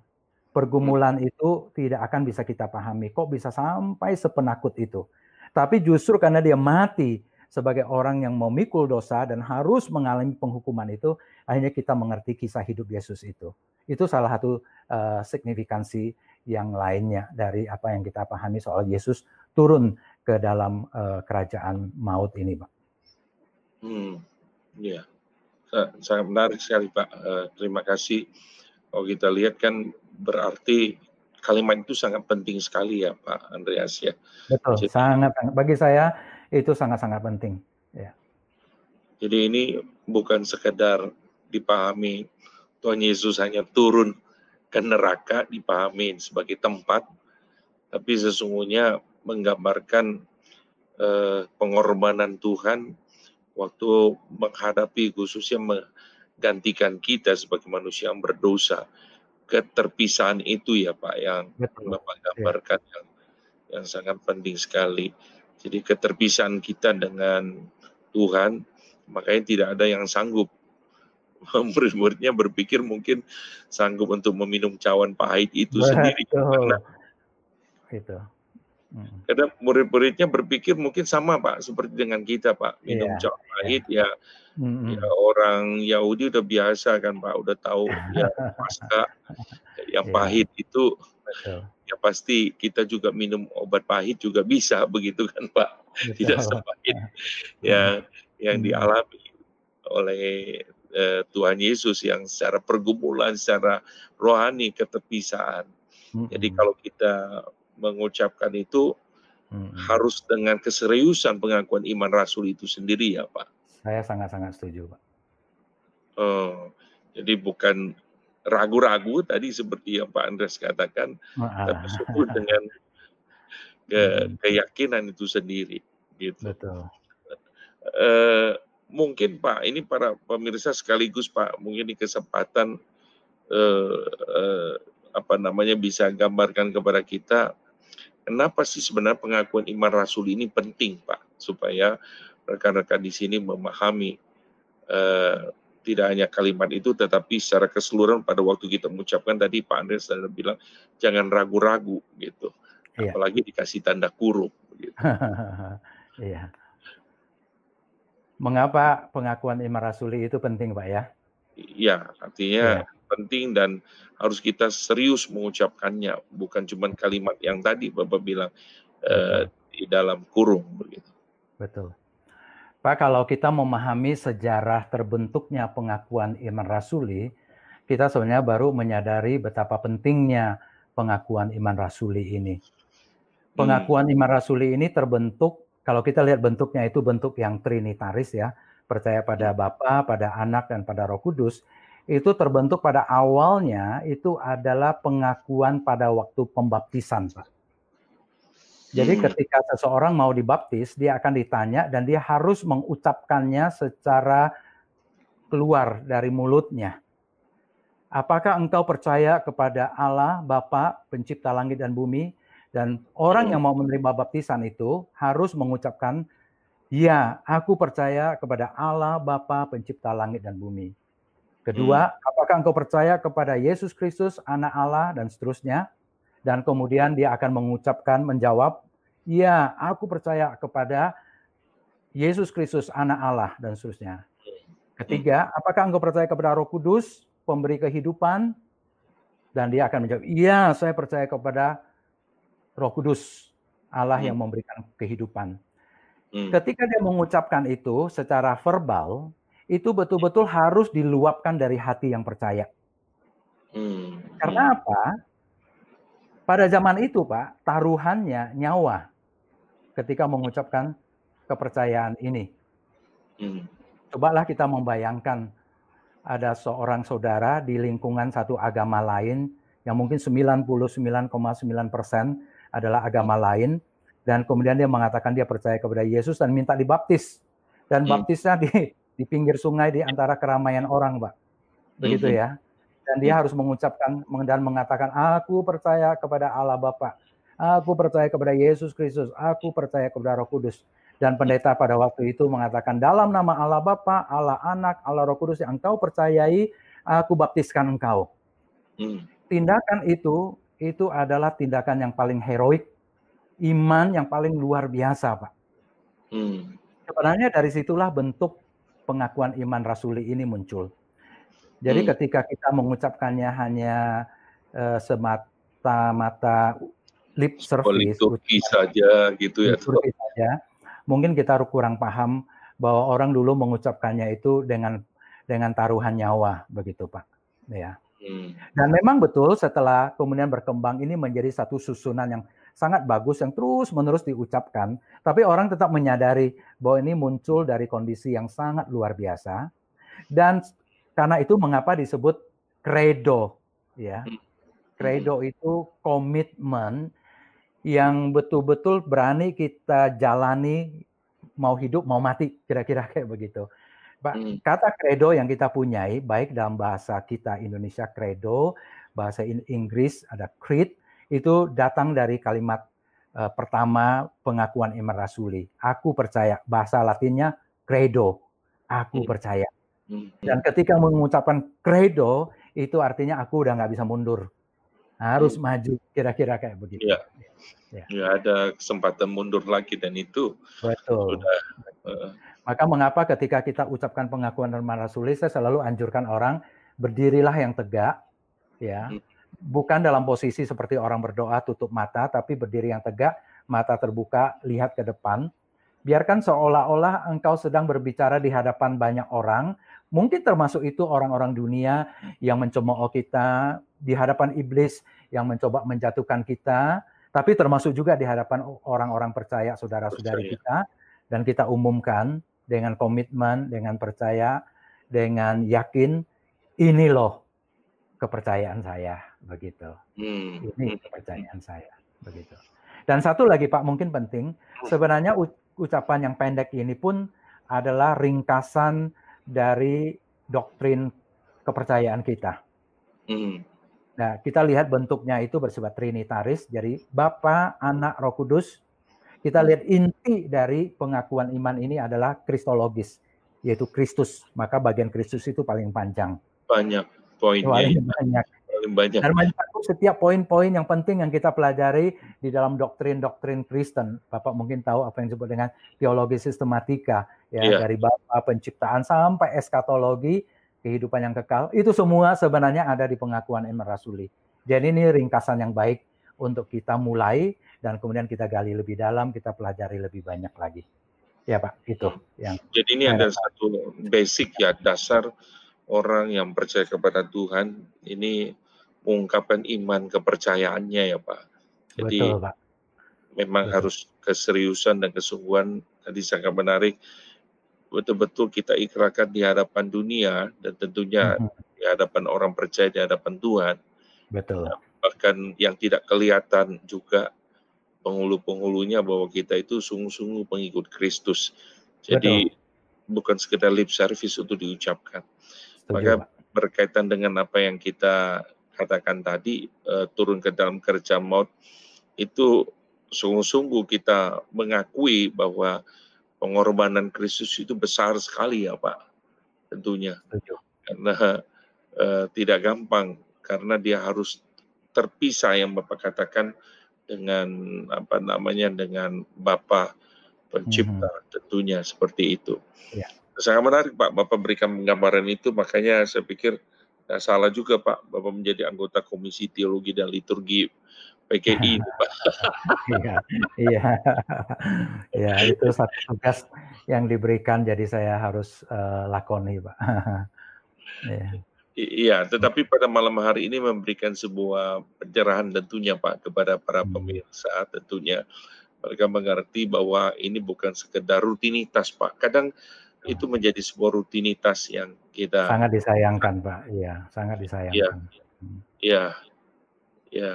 pergumulan hmm. itu tidak akan bisa kita pahami. Kok bisa sampai sepenakut itu? Tapi justru karena dia mati sebagai orang yang memikul dosa dan harus mengalami penghukuman itu, akhirnya kita mengerti kisah hidup Yesus itu. Itu salah satu uh, signifikansi yang lainnya dari apa yang kita pahami soal Yesus turun ke dalam uh, kerajaan maut ini, Pak. Hmm, ya, sangat menarik sekali, Pak. Uh, terima kasih. Kalau kita lihat kan berarti kalimat itu sangat penting sekali ya, Pak Andreas ya. Betul, Jadi, sangat bagi saya itu sangat-sangat penting. Ya. Jadi ini bukan sekedar dipahami Tuhan Yesus hanya turun ke neraka dipahami sebagai tempat, tapi sesungguhnya menggambarkan eh, pengorbanan Tuhan waktu menghadapi khususnya menggantikan kita sebagai manusia yang berdosa. Keterpisahan itu ya Pak yang Betul. Bapak gambarkan ya. yang yang sangat penting sekali. Jadi keterpisahan kita dengan Tuhan, makanya tidak ada yang sanggup murid-muridnya berpikir mungkin sanggup untuk meminum cawan pahit itu Betul. sendiri. Karena, itu. Karena murid-muridnya berpikir mungkin sama Pak, seperti dengan kita Pak, minum yeah. cawan pahit yeah. ya, hmm. ya orang Yahudi udah biasa kan Pak, udah tahu ya pasca yang yeah. pahit itu Betul. ya pasti kita juga minum obat pahit juga bisa begitu kan Pak, Betul. tidak sepahit ya yang hmm. dialami oleh eh, Tuhan Yesus yang secara pergumulan, secara rohani keterpisahan. Jadi kalau kita mengucapkan itu hmm. harus dengan keseriusan pengakuan iman rasul itu sendiri ya Pak. Saya sangat-sangat setuju Pak. Oh, jadi bukan ragu-ragu tadi seperti yang Pak Andres katakan, ah. tapi sebut dengan ke, keyakinan itu sendiri. Gitu. Betul. Uh, mungkin Pak, ini para pemirsa sekaligus Pak, mungkin di kesempatan eh, eh, apa namanya bisa gambarkan kepada kita kenapa sih sebenarnya pengakuan iman rasul ini penting Pak, supaya rekan-rekan di sini memahami eh, tidak hanya kalimat itu tetapi secara keseluruhan pada waktu kita mengucapkan tadi Pak Andres sudah bilang jangan ragu-ragu gitu. Iya. Apalagi dikasih tanda kurung gitu. iya. Mengapa pengakuan iman rasuli itu penting, Pak ya? Iya, artinya ya. Penting dan harus kita serius mengucapkannya, bukan cuma kalimat yang tadi Bapak bilang uh, di dalam kurung begitu. Betul. Pak, kalau kita memahami sejarah terbentuknya pengakuan iman rasuli, kita sebenarnya baru menyadari betapa pentingnya pengakuan iman rasuli ini. Pengakuan iman rasuli ini terbentuk kalau kita lihat bentuknya itu bentuk yang trinitaris ya, percaya pada Bapa, pada Anak dan pada Roh Kudus. Itu terbentuk pada awalnya itu adalah pengakuan pada waktu pembaptisan, Pak. Jadi hmm. ketika seseorang mau dibaptis, dia akan ditanya dan dia harus mengucapkannya secara keluar dari mulutnya. Apakah engkau percaya kepada Allah Bapa pencipta langit dan bumi dan orang yang mau menerima baptisan itu harus mengucapkan, Ya, aku percaya kepada Allah Bapa pencipta langit dan bumi. Kedua, hmm. apakah engkau percaya kepada Yesus Kristus, anak Allah, dan seterusnya. Dan kemudian dia akan mengucapkan, menjawab, Ya, aku percaya kepada Yesus Kristus, anak Allah, dan seterusnya. Ketiga, apakah engkau percaya kepada roh kudus, pemberi kehidupan? Dan dia akan menjawab, iya saya percaya kepada Roh Kudus, Allah hmm. yang memberikan kehidupan. Hmm. Ketika dia mengucapkan itu secara verbal, itu betul-betul harus diluapkan dari hati yang percaya. Hmm. Karena apa? Pada zaman itu, Pak, taruhannya nyawa ketika mengucapkan kepercayaan ini. Hmm. Cobalah kita membayangkan ada seorang saudara di lingkungan satu agama lain yang mungkin 99,9 persen adalah agama lain dan kemudian dia mengatakan dia percaya kepada Yesus dan minta dibaptis dan hmm. baptisnya di di pinggir sungai di antara keramaian orang, Pak. Begitu hmm. ya. Dan dia hmm. harus mengucapkan dan mengatakan aku percaya kepada Allah Bapa. Aku percaya kepada Yesus Kristus, aku percaya kepada Roh Kudus. Dan pendeta pada waktu itu mengatakan dalam nama Allah Bapa, Allah Anak, Allah Roh Kudus yang engkau percayai, aku baptiskan engkau. Hmm. Tindakan itu itu adalah tindakan yang paling heroik, iman yang paling luar biasa, Pak. Hmm. Sebenarnya dari situlah bentuk pengakuan iman rasuli ini muncul. Jadi hmm. ketika kita mengucapkannya hanya uh, semata-mata lip service, liturgi saja gitu ya. saja, mungkin kita kurang paham bahwa orang dulu mengucapkannya itu dengan dengan taruhan nyawa begitu, Pak. Ya. Hmm. Dan memang betul setelah kemudian berkembang ini menjadi satu susunan yang sangat bagus yang terus-menerus diucapkan, tapi orang tetap menyadari bahwa ini muncul dari kondisi yang sangat luar biasa. Dan karena itu mengapa disebut credo ya. Hmm. Credo itu komitmen yang betul-betul berani kita jalani mau hidup mau mati kira-kira kayak begitu. Hmm. Kata credo yang kita punyai, baik dalam bahasa kita Indonesia credo, bahasa Inggris ada creed, itu datang dari kalimat uh, pertama pengakuan iman rasuli. Aku percaya, bahasa latinnya credo, aku hmm. percaya. Hmm. Dan ketika mengucapkan credo, itu artinya aku udah nggak bisa mundur. Harus hmm. maju, kira-kira kayak begitu. Ya. Ya. ya, ada kesempatan mundur lagi dan itu Betul. sudah uh, maka mengapa ketika kita ucapkan pengakuan dan rasuli, saya selalu anjurkan orang berdirilah yang tegak, ya, hmm. Bukan dalam posisi seperti orang berdoa tutup mata, tapi berdiri yang tegak, mata terbuka, lihat ke depan. Biarkan seolah-olah engkau sedang berbicara di hadapan banyak orang, mungkin termasuk itu orang-orang dunia yang mencemooh kita, di hadapan iblis yang mencoba menjatuhkan kita, tapi termasuk juga di hadapan orang-orang percaya, saudara-saudari kita, dan kita umumkan dengan komitmen, dengan percaya, dengan yakin, ini loh kepercayaan saya, begitu. Hmm. Ini kepercayaan saya, begitu. Dan satu lagi Pak, mungkin penting, sebenarnya ucapan yang pendek ini pun adalah ringkasan dari doktrin kepercayaan kita. Hmm. Nah, kita lihat bentuknya itu bersifat trinitaris, jadi Bapa, Anak, Roh Kudus, kita lihat inti dari pengakuan iman ini adalah kristologis, yaitu Kristus. Maka bagian Kristus itu paling panjang. Banyak poinnya. Paling banyak. Paling banyak. Dan setiap poin-poin yang penting yang kita pelajari di dalam doktrin-doktrin Kristen. Bapak mungkin tahu apa yang disebut dengan teologi sistematika, ya yeah. dari Bapak penciptaan sampai eskatologi kehidupan yang kekal. Itu semua sebenarnya ada di pengakuan iman rasuli. Jadi ini ringkasan yang baik untuk kita mulai dan kemudian kita gali lebih dalam, kita pelajari lebih banyak lagi. Ya Pak, itu yang. Jadi ini ada satu basic ya dasar orang yang percaya kepada Tuhan ini mengungkapkan iman kepercayaannya ya Pak. Jadi Betul, Pak. memang Betul. harus keseriusan dan kesungguhan tadi sangat menarik betul-betul kita ikrarkan di hadapan dunia dan tentunya mm -hmm. di hadapan orang percaya di hadapan Tuhan. Betul. Bahkan yang tidak kelihatan juga penghulu-penghulunya bahwa kita itu sungguh-sungguh pengikut Kristus. Jadi Betul. bukan sekedar lip service untuk diucapkan. Setuju, Maka berkaitan dengan apa yang kita katakan tadi uh, turun ke dalam kerja maut itu sungguh-sungguh kita mengakui bahwa pengorbanan Kristus itu besar sekali ya Pak tentunya Setuju. karena uh, tidak gampang karena dia harus terpisah yang Bapak katakan dengan apa namanya dengan Bapak pencipta hmm. tentunya seperti itu. Ya. Sangat menarik Pak, Bapak berikan gambaran itu, makanya saya pikir tidak salah juga Pak, Bapak menjadi anggota Komisi Teologi dan Liturgi PKI Pak. Iya, iya, ya itu satu tugas yang diberikan, jadi saya harus uh, lakoni Pak. ya. Iya, tetapi pada malam hari ini memberikan sebuah pencerahan tentunya Pak kepada para hmm. pemirsa tentunya mereka mengerti bahwa ini bukan sekedar rutinitas Pak. Kadang itu menjadi sebuah rutinitas yang kita sangat disayangkan pak. Iya sangat disayangkan. Iya. Iya.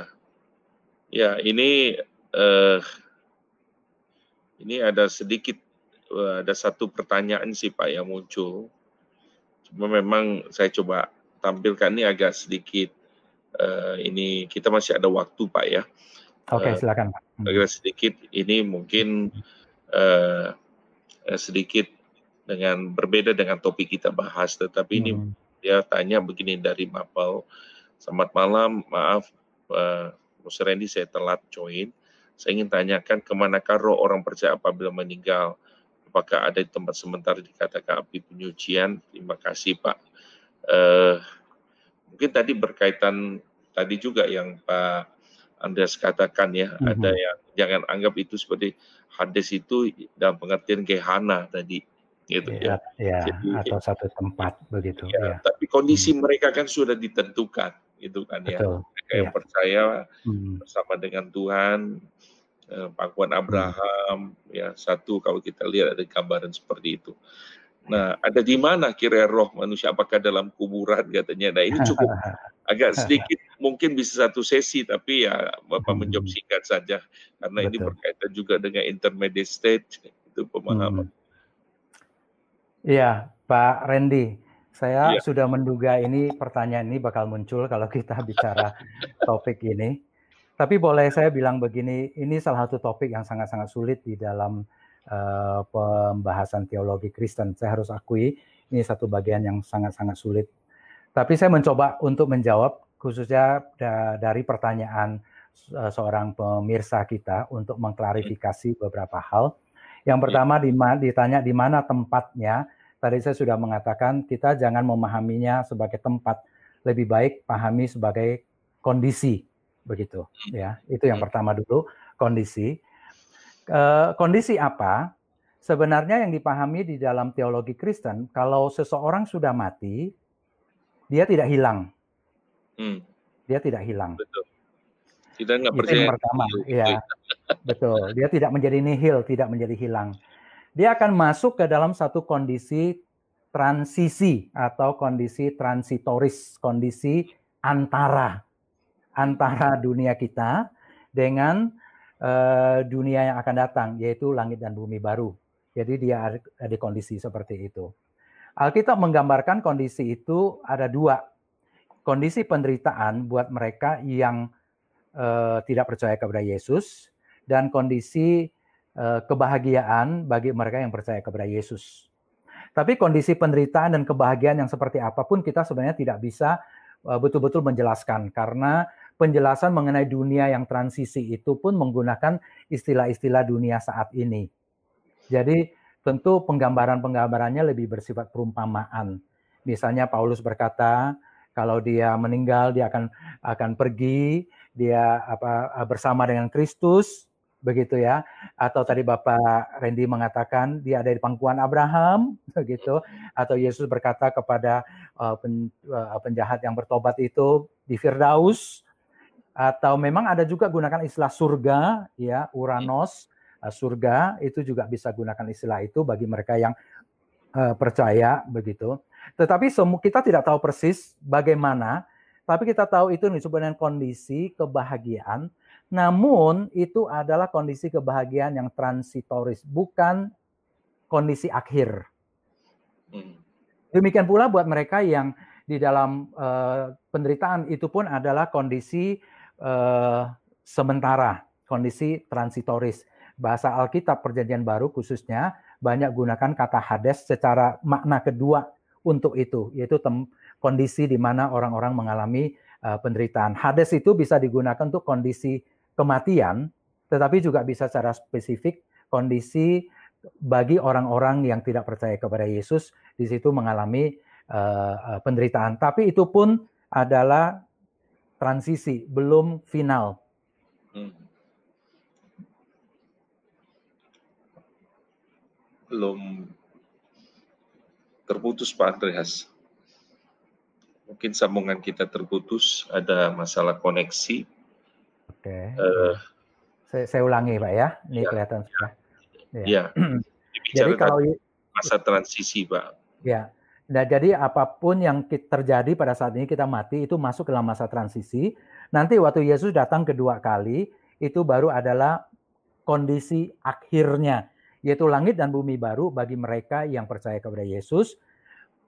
Ya ini uh, ini ada sedikit uh, ada satu pertanyaan sih pak yang muncul. Cuma memang saya coba tampilkan ini agak sedikit uh, ini kita masih ada waktu pak ya. Oke okay, silakan pak. Agak sedikit. Ini mungkin uh, sedikit dengan berbeda dengan topik kita bahas, tetapi hmm. ini dia tanya begini dari Mapel. Selamat malam, maaf uh, Mas Randy saya telat join. Saya ingin tanyakan ke manakah roh orang percaya apabila meninggal? Apakah ada di tempat sementara dikatakan api penyucian? Terima kasih Pak. Uh, mungkin tadi berkaitan tadi juga yang Pak Andreas katakan ya, mm -hmm. ada yang jangan anggap itu seperti hadis itu dalam pengertian gehana tadi gitu ya. ya. Jadi, atau satu tempat begitu. Ya, ya. Tapi kondisi hmm. mereka kan sudah ditentukan, itu kan ya. Betul. Mereka yang ya. percaya hmm. bersama dengan Tuhan, eh, Pakuan hmm. Abraham, hmm. ya satu kalau kita lihat ada gambaran seperti itu. Nah, ada di mana kira roh manusia? Apakah dalam kuburan katanya? Nah, ini cukup agak sedikit mungkin bisa satu sesi, tapi ya Bapak hmm. menjawab singkat saja karena Betul. ini berkaitan juga dengan intermediate state itu pemahaman. Hmm. Iya, Pak Randy. Saya ya. sudah menduga ini pertanyaan ini bakal muncul kalau kita bicara topik ini. Tapi boleh saya bilang begini, ini salah satu topik yang sangat-sangat sulit di dalam uh, pembahasan teologi Kristen. Saya harus akui ini satu bagian yang sangat-sangat sulit. Tapi saya mencoba untuk menjawab khususnya da dari pertanyaan uh, seorang pemirsa kita untuk mengklarifikasi beberapa hal. Yang iya. pertama ditanya di mana tempatnya. Tadi saya sudah mengatakan kita jangan memahaminya sebagai tempat, lebih baik pahami sebagai kondisi, begitu ya. Itu yang pertama dulu kondisi. kondisi apa? Sebenarnya yang dipahami di dalam teologi Kristen, kalau seseorang sudah mati, dia tidak hilang. Hmm. Dia tidak hilang. Betul. Kita nggak percaya. yang pertama, ya. Betul. Dia tidak menjadi nihil, tidak menjadi hilang. Dia akan masuk ke dalam satu kondisi transisi atau kondisi transitoris, kondisi antara antara dunia kita dengan uh, dunia yang akan datang, yaitu langit dan bumi baru. Jadi dia ada di kondisi seperti itu. Alkitab menggambarkan kondisi itu ada dua. Kondisi penderitaan buat mereka yang uh, tidak percaya kepada Yesus dan kondisi uh, kebahagiaan bagi mereka yang percaya kepada Yesus. Tapi kondisi penderitaan dan kebahagiaan yang seperti apa pun kita sebenarnya tidak bisa uh, betul-betul menjelaskan karena penjelasan mengenai dunia yang transisi itu pun menggunakan istilah-istilah dunia saat ini. Jadi tentu penggambaran-penggambarannya lebih bersifat perumpamaan. Misalnya Paulus berkata, kalau dia meninggal dia akan akan pergi dia apa bersama dengan Kristus begitu ya. Atau tadi Bapak Randy mengatakan dia ada di pangkuan Abraham, begitu. Atau Yesus berkata kepada uh, pen, uh, penjahat yang bertobat itu di Firdaus. Atau memang ada juga gunakan istilah surga, ya Uranos, uh, surga itu juga bisa gunakan istilah itu bagi mereka yang uh, percaya begitu. Tetapi kita tidak tahu persis bagaimana, tapi kita tahu itu disebut dengan kondisi kebahagiaan namun itu adalah kondisi kebahagiaan yang transitoris, bukan kondisi akhir. Hmm. Demikian pula buat mereka yang di dalam uh, penderitaan itu pun adalah kondisi uh, sementara, kondisi transitoris. Bahasa Alkitab Perjanjian Baru khususnya banyak gunakan kata Hades secara makna kedua untuk itu, yaitu kondisi di mana orang-orang mengalami uh, penderitaan. Hades itu bisa digunakan untuk kondisi kematian, tetapi juga bisa secara spesifik kondisi bagi orang-orang yang tidak percaya kepada Yesus di situ mengalami uh, penderitaan. Tapi itu pun adalah transisi, belum final. Hmm. Belum terputus Pak Andreas. Mungkin sambungan kita terputus, ada masalah koneksi. Oke. Uh, saya, saya ulangi Pak ya, ini ya, kelihatan sudah. Ya. ya. jadi kalau masa transisi Pak. Ya. Nah, jadi apa pun yang terjadi pada saat ini kita mati itu masuk dalam masa transisi. Nanti waktu Yesus datang kedua kali itu baru adalah kondisi akhirnya yaitu langit dan bumi baru bagi mereka yang percaya kepada Yesus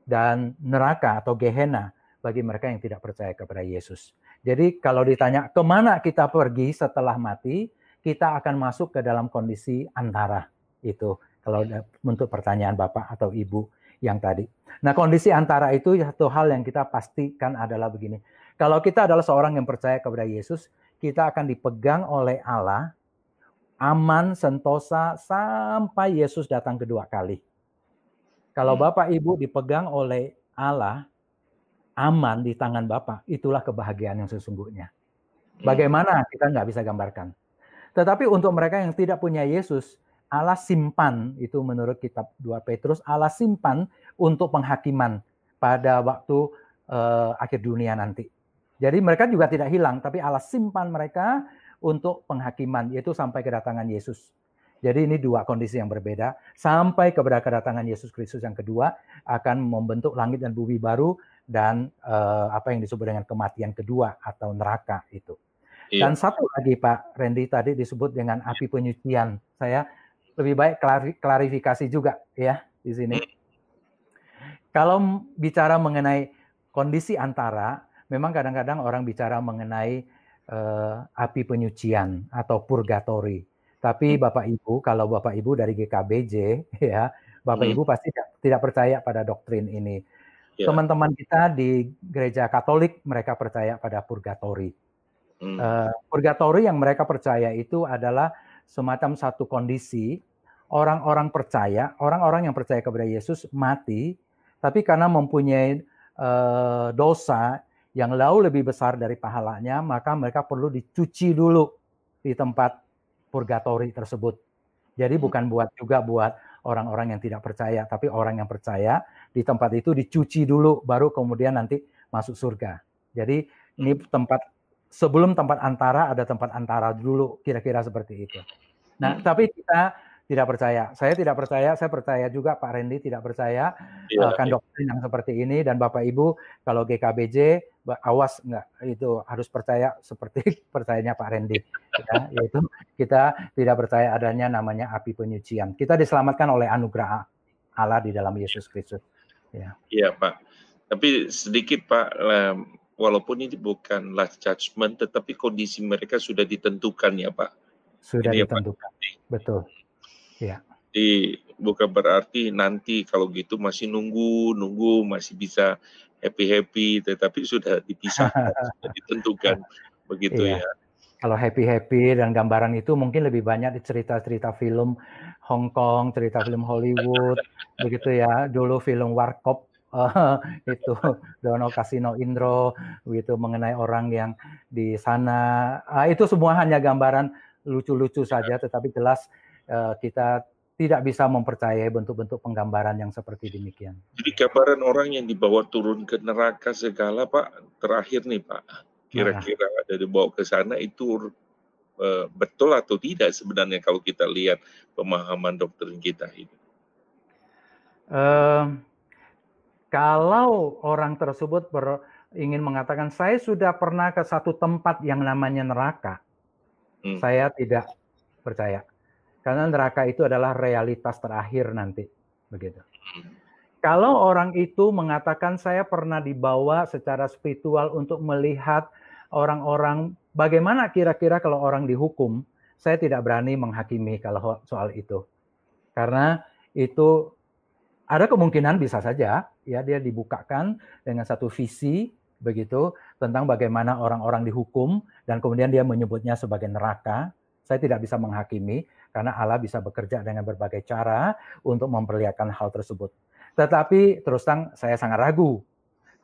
dan neraka atau Gehenna bagi mereka yang tidak percaya kepada Yesus. Jadi kalau ditanya ke mana kita pergi setelah mati, kita akan masuk ke dalam kondisi antara itu. Kalau untuk pertanyaan Bapak atau Ibu yang tadi. Nah kondisi antara itu satu hal yang kita pastikan adalah begini. Kalau kita adalah seorang yang percaya kepada Yesus, kita akan dipegang oleh Allah, aman, sentosa, sampai Yesus datang kedua kali. Kalau hmm. Bapak Ibu dipegang oleh Allah, aman di tangan Bapak, itulah kebahagiaan yang sesungguhnya. Hmm. Bagaimana kita nggak bisa gambarkan. Tetapi untuk mereka yang tidak punya Yesus, Allah simpan, itu menurut kitab 2 Petrus, Allah simpan untuk penghakiman pada waktu uh, akhir dunia nanti. Jadi mereka juga tidak hilang, tapi Allah simpan mereka untuk penghakiman, yaitu sampai kedatangan Yesus. Jadi ini dua kondisi yang berbeda. Sampai kepada kedatangan Yesus Kristus yang kedua akan membentuk langit dan bumi baru dan uh, apa yang disebut dengan kematian kedua atau neraka itu. Iya. Dan satu lagi Pak Randy tadi disebut dengan api penyucian. Saya lebih baik klarifikasi juga ya di sini. Hmm. Kalau bicara mengenai kondisi antara, memang kadang-kadang orang bicara mengenai uh, api penyucian atau purgatory. Tapi hmm. Bapak Ibu, kalau Bapak Ibu dari GKBJ, ya, Bapak hmm. Ibu pasti tidak percaya pada doktrin ini. Yeah. Teman-teman kita di gereja Katolik mereka percaya pada purgatori. Hmm. Uh, purgatori yang mereka percaya itu adalah semacam satu kondisi orang-orang percaya, orang-orang yang percaya kepada Yesus mati, tapi karena mempunyai uh, dosa yang jauh lebih besar dari pahalanya, maka mereka perlu dicuci dulu di tempat purgatori tersebut. Jadi hmm. bukan buat juga buat orang-orang yang tidak percaya, tapi orang yang percaya di tempat itu dicuci dulu, baru kemudian nanti masuk surga. Jadi ini hmm. tempat sebelum tempat antara ada tempat antara dulu, kira-kira seperti itu. Nah, hmm. tapi kita tidak percaya. Saya tidak percaya, saya percaya juga Pak Randy tidak percaya ya, akan doktrin yang seperti ini dan Bapak Ibu kalau GKBJ awas enggak itu harus percaya seperti percayanya Pak Randy ya, yaitu kita tidak percaya adanya namanya api penyucian. Kita diselamatkan oleh anugerah Allah di dalam Yesus Kristus. Ya. Iya, Pak. Tapi sedikit Pak walaupun ini bukan last judgment tetapi kondisi mereka sudah ditentukan ya Pak. Sudah ini ditentukan. Ya, Pak. Betul. Ya. Jadi bukan berarti nanti kalau gitu masih nunggu, nunggu masih bisa happy happy, tetapi sudah dipisahkan, sudah ditentukan begitu iya. ya. Kalau happy happy dan gambaran itu mungkin lebih banyak di cerita-cerita film Hong Kong, cerita film Hollywood, begitu ya. Dulu film Warkop uh, itu Dono Kasino Indro, begitu mengenai orang yang di sana. Uh, itu semua hanya gambaran lucu-lucu saja, tetapi jelas uh, kita tidak bisa mempercayai bentuk-bentuk penggambaran yang seperti demikian. Jadi gambaran orang yang dibawa turun ke neraka segala, Pak, terakhir nih, Pak, kira-kira nah. ada dibawa ke sana itu uh, betul atau tidak sebenarnya kalau kita lihat pemahaman doktrin kita ini? Uh, kalau orang tersebut ber, ingin mengatakan saya sudah pernah ke satu tempat yang namanya neraka, hmm. saya tidak percaya karena neraka itu adalah realitas terakhir nanti, begitu. Kalau orang itu mengatakan saya pernah dibawa secara spiritual untuk melihat orang-orang bagaimana kira-kira kalau orang dihukum, saya tidak berani menghakimi kalau soal itu. Karena itu ada kemungkinan bisa saja ya dia dibukakan dengan satu visi begitu tentang bagaimana orang-orang dihukum dan kemudian dia menyebutnya sebagai neraka. Saya tidak bisa menghakimi, karena Allah bisa bekerja dengan berbagai cara untuk memperlihatkan hal tersebut. Tetapi terus terang saya sangat ragu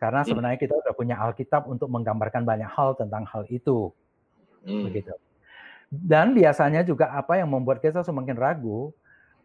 karena hmm. sebenarnya kita sudah punya Alkitab untuk menggambarkan banyak hal tentang hal itu. Hmm. Begitu. Dan biasanya juga apa yang membuat kita semakin ragu,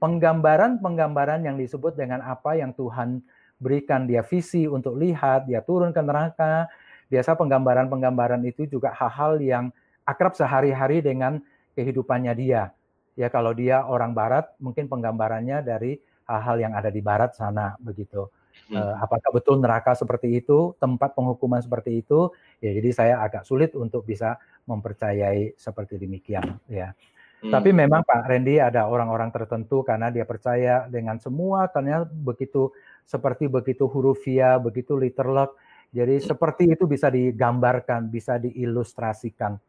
penggambaran-penggambaran yang disebut dengan apa yang Tuhan berikan dia visi untuk lihat, dia turun ke neraka. Biasa penggambaran-penggambaran itu juga hal-hal yang akrab sehari-hari dengan kehidupannya dia ya kalau dia orang barat mungkin penggambarannya dari hal-hal yang ada di barat sana begitu. Hmm. Uh, apakah betul neraka seperti itu, tempat penghukuman seperti itu? Ya jadi saya agak sulit untuk bisa mempercayai seperti demikian ya. Hmm. Tapi memang Pak Randy ada orang-orang tertentu karena dia percaya dengan semua karena begitu seperti begitu hurufiah, begitu literlek. Jadi hmm. seperti itu bisa digambarkan, bisa diilustrasikan.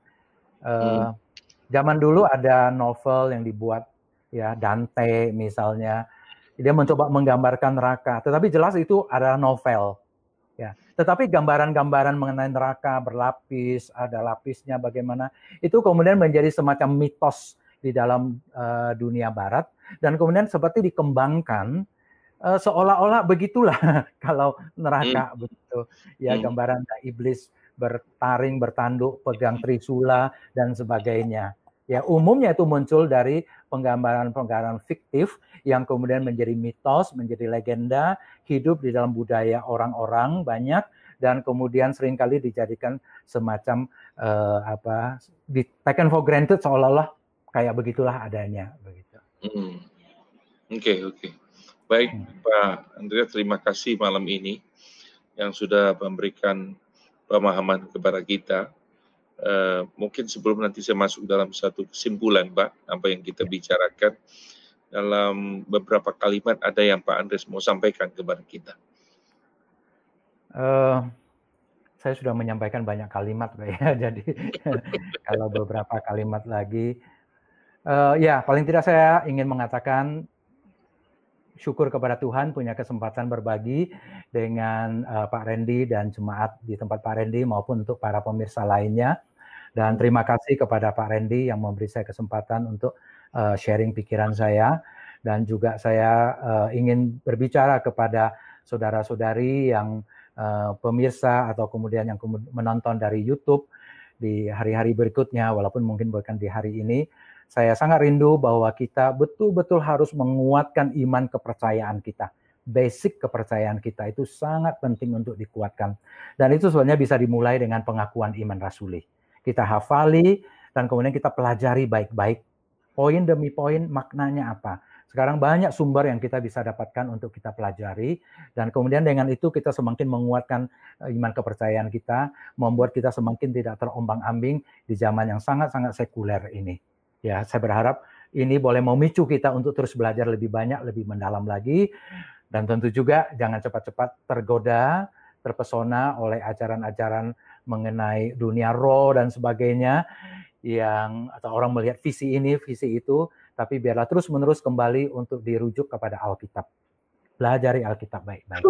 Uh, hmm Zaman dulu ada novel yang dibuat ya Dante misalnya. Dia mencoba menggambarkan neraka, tetapi jelas itu adalah novel. Ya, tetapi gambaran-gambaran mengenai neraka berlapis, ada lapisnya bagaimana, itu kemudian menjadi semacam mitos di dalam uh, dunia barat dan kemudian seperti dikembangkan uh, seolah-olah begitulah kalau neraka hmm. begitu. Ya, hmm. gambaran iblis bertaring, bertanduk, pegang trisula dan sebagainya. Ya, umumnya itu muncul dari penggambaran-penggambaran fiktif yang kemudian menjadi mitos, menjadi legenda, hidup di dalam budaya orang-orang banyak dan kemudian sering kali dijadikan semacam uh, apa di taken for granted seolah-olah kayak begitulah adanya begitu. Oke, hmm. oke. Okay, okay. Baik, hmm. Pak Andrea, terima kasih malam ini yang sudah memberikan pemahaman kepada kita. Uh, mungkin sebelum nanti saya masuk dalam satu kesimpulan, Pak, apa yang kita bicarakan dalam beberapa kalimat ada yang Pak Andres mau sampaikan kepada kita. Uh, saya sudah menyampaikan banyak kalimat, Pak ya. Jadi kalau beberapa kalimat lagi, uh, ya paling tidak saya ingin mengatakan syukur kepada Tuhan punya kesempatan berbagi dengan uh, Pak Randy dan jemaat di tempat Pak Randy maupun untuk para pemirsa lainnya. Dan terima kasih kepada Pak Randy yang memberi saya kesempatan untuk uh, sharing pikiran saya. Dan juga saya uh, ingin berbicara kepada saudara-saudari yang uh, pemirsa atau kemudian yang menonton dari YouTube di hari-hari berikutnya walaupun mungkin bukan di hari ini saya sangat rindu bahwa kita betul-betul harus menguatkan iman kepercayaan kita. Basic kepercayaan kita itu sangat penting untuk dikuatkan. Dan itu sebenarnya bisa dimulai dengan pengakuan iman rasuli. Kita hafali dan kemudian kita pelajari baik-baik. Poin demi poin maknanya apa. Sekarang banyak sumber yang kita bisa dapatkan untuk kita pelajari dan kemudian dengan itu kita semakin menguatkan eh, iman kepercayaan kita, membuat kita semakin tidak terombang-ambing di zaman yang sangat-sangat sekuler ini. Ya, saya berharap ini boleh memicu kita untuk terus belajar lebih banyak, lebih mendalam lagi. Dan tentu juga jangan cepat-cepat tergoda, terpesona oleh ajaran-ajaran mengenai dunia roh dan sebagainya yang atau orang melihat visi ini, visi itu, tapi biarlah terus-menerus kembali untuk dirujuk kepada Alkitab. Pelajari Alkitab baik-baik.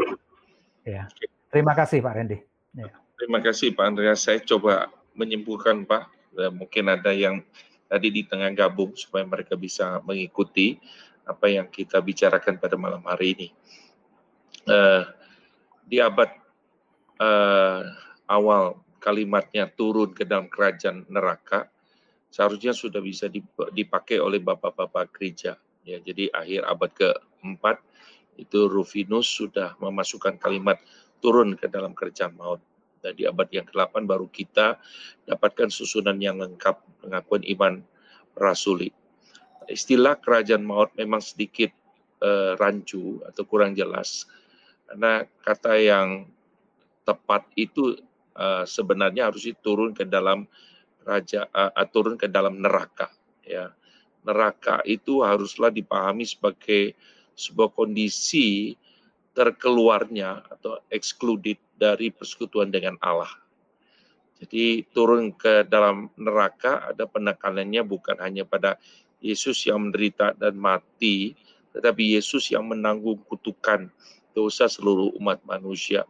Ya. Terima kasih Pak Randy. Ya. Terima kasih Pak Andreas. Saya coba menyimpulkan Pak. Mungkin ada yang tadi di tengah gabung supaya mereka bisa mengikuti apa yang kita bicarakan pada malam hari ini. Uh, di abad uh, awal kalimatnya turun ke dalam kerajaan neraka, seharusnya sudah bisa dipakai oleh bapak-bapak gereja. Ya, jadi akhir abad keempat itu Rufinus sudah memasukkan kalimat turun ke dalam kerjaan maut. Di abad yang ke-8 baru kita dapatkan susunan yang lengkap pengakuan iman rasuli. Istilah kerajaan maut memang sedikit uh, rancu atau kurang jelas karena kata yang tepat itu uh, sebenarnya harus turun ke dalam raja uh, turun ke dalam neraka ya neraka itu haruslah dipahami sebagai sebuah kondisi terkeluarnya atau excluded dari persekutuan dengan Allah. Jadi turun ke dalam neraka ada penekanannya bukan hanya pada Yesus yang menderita dan mati, tetapi Yesus yang menanggung kutukan dosa seluruh umat manusia.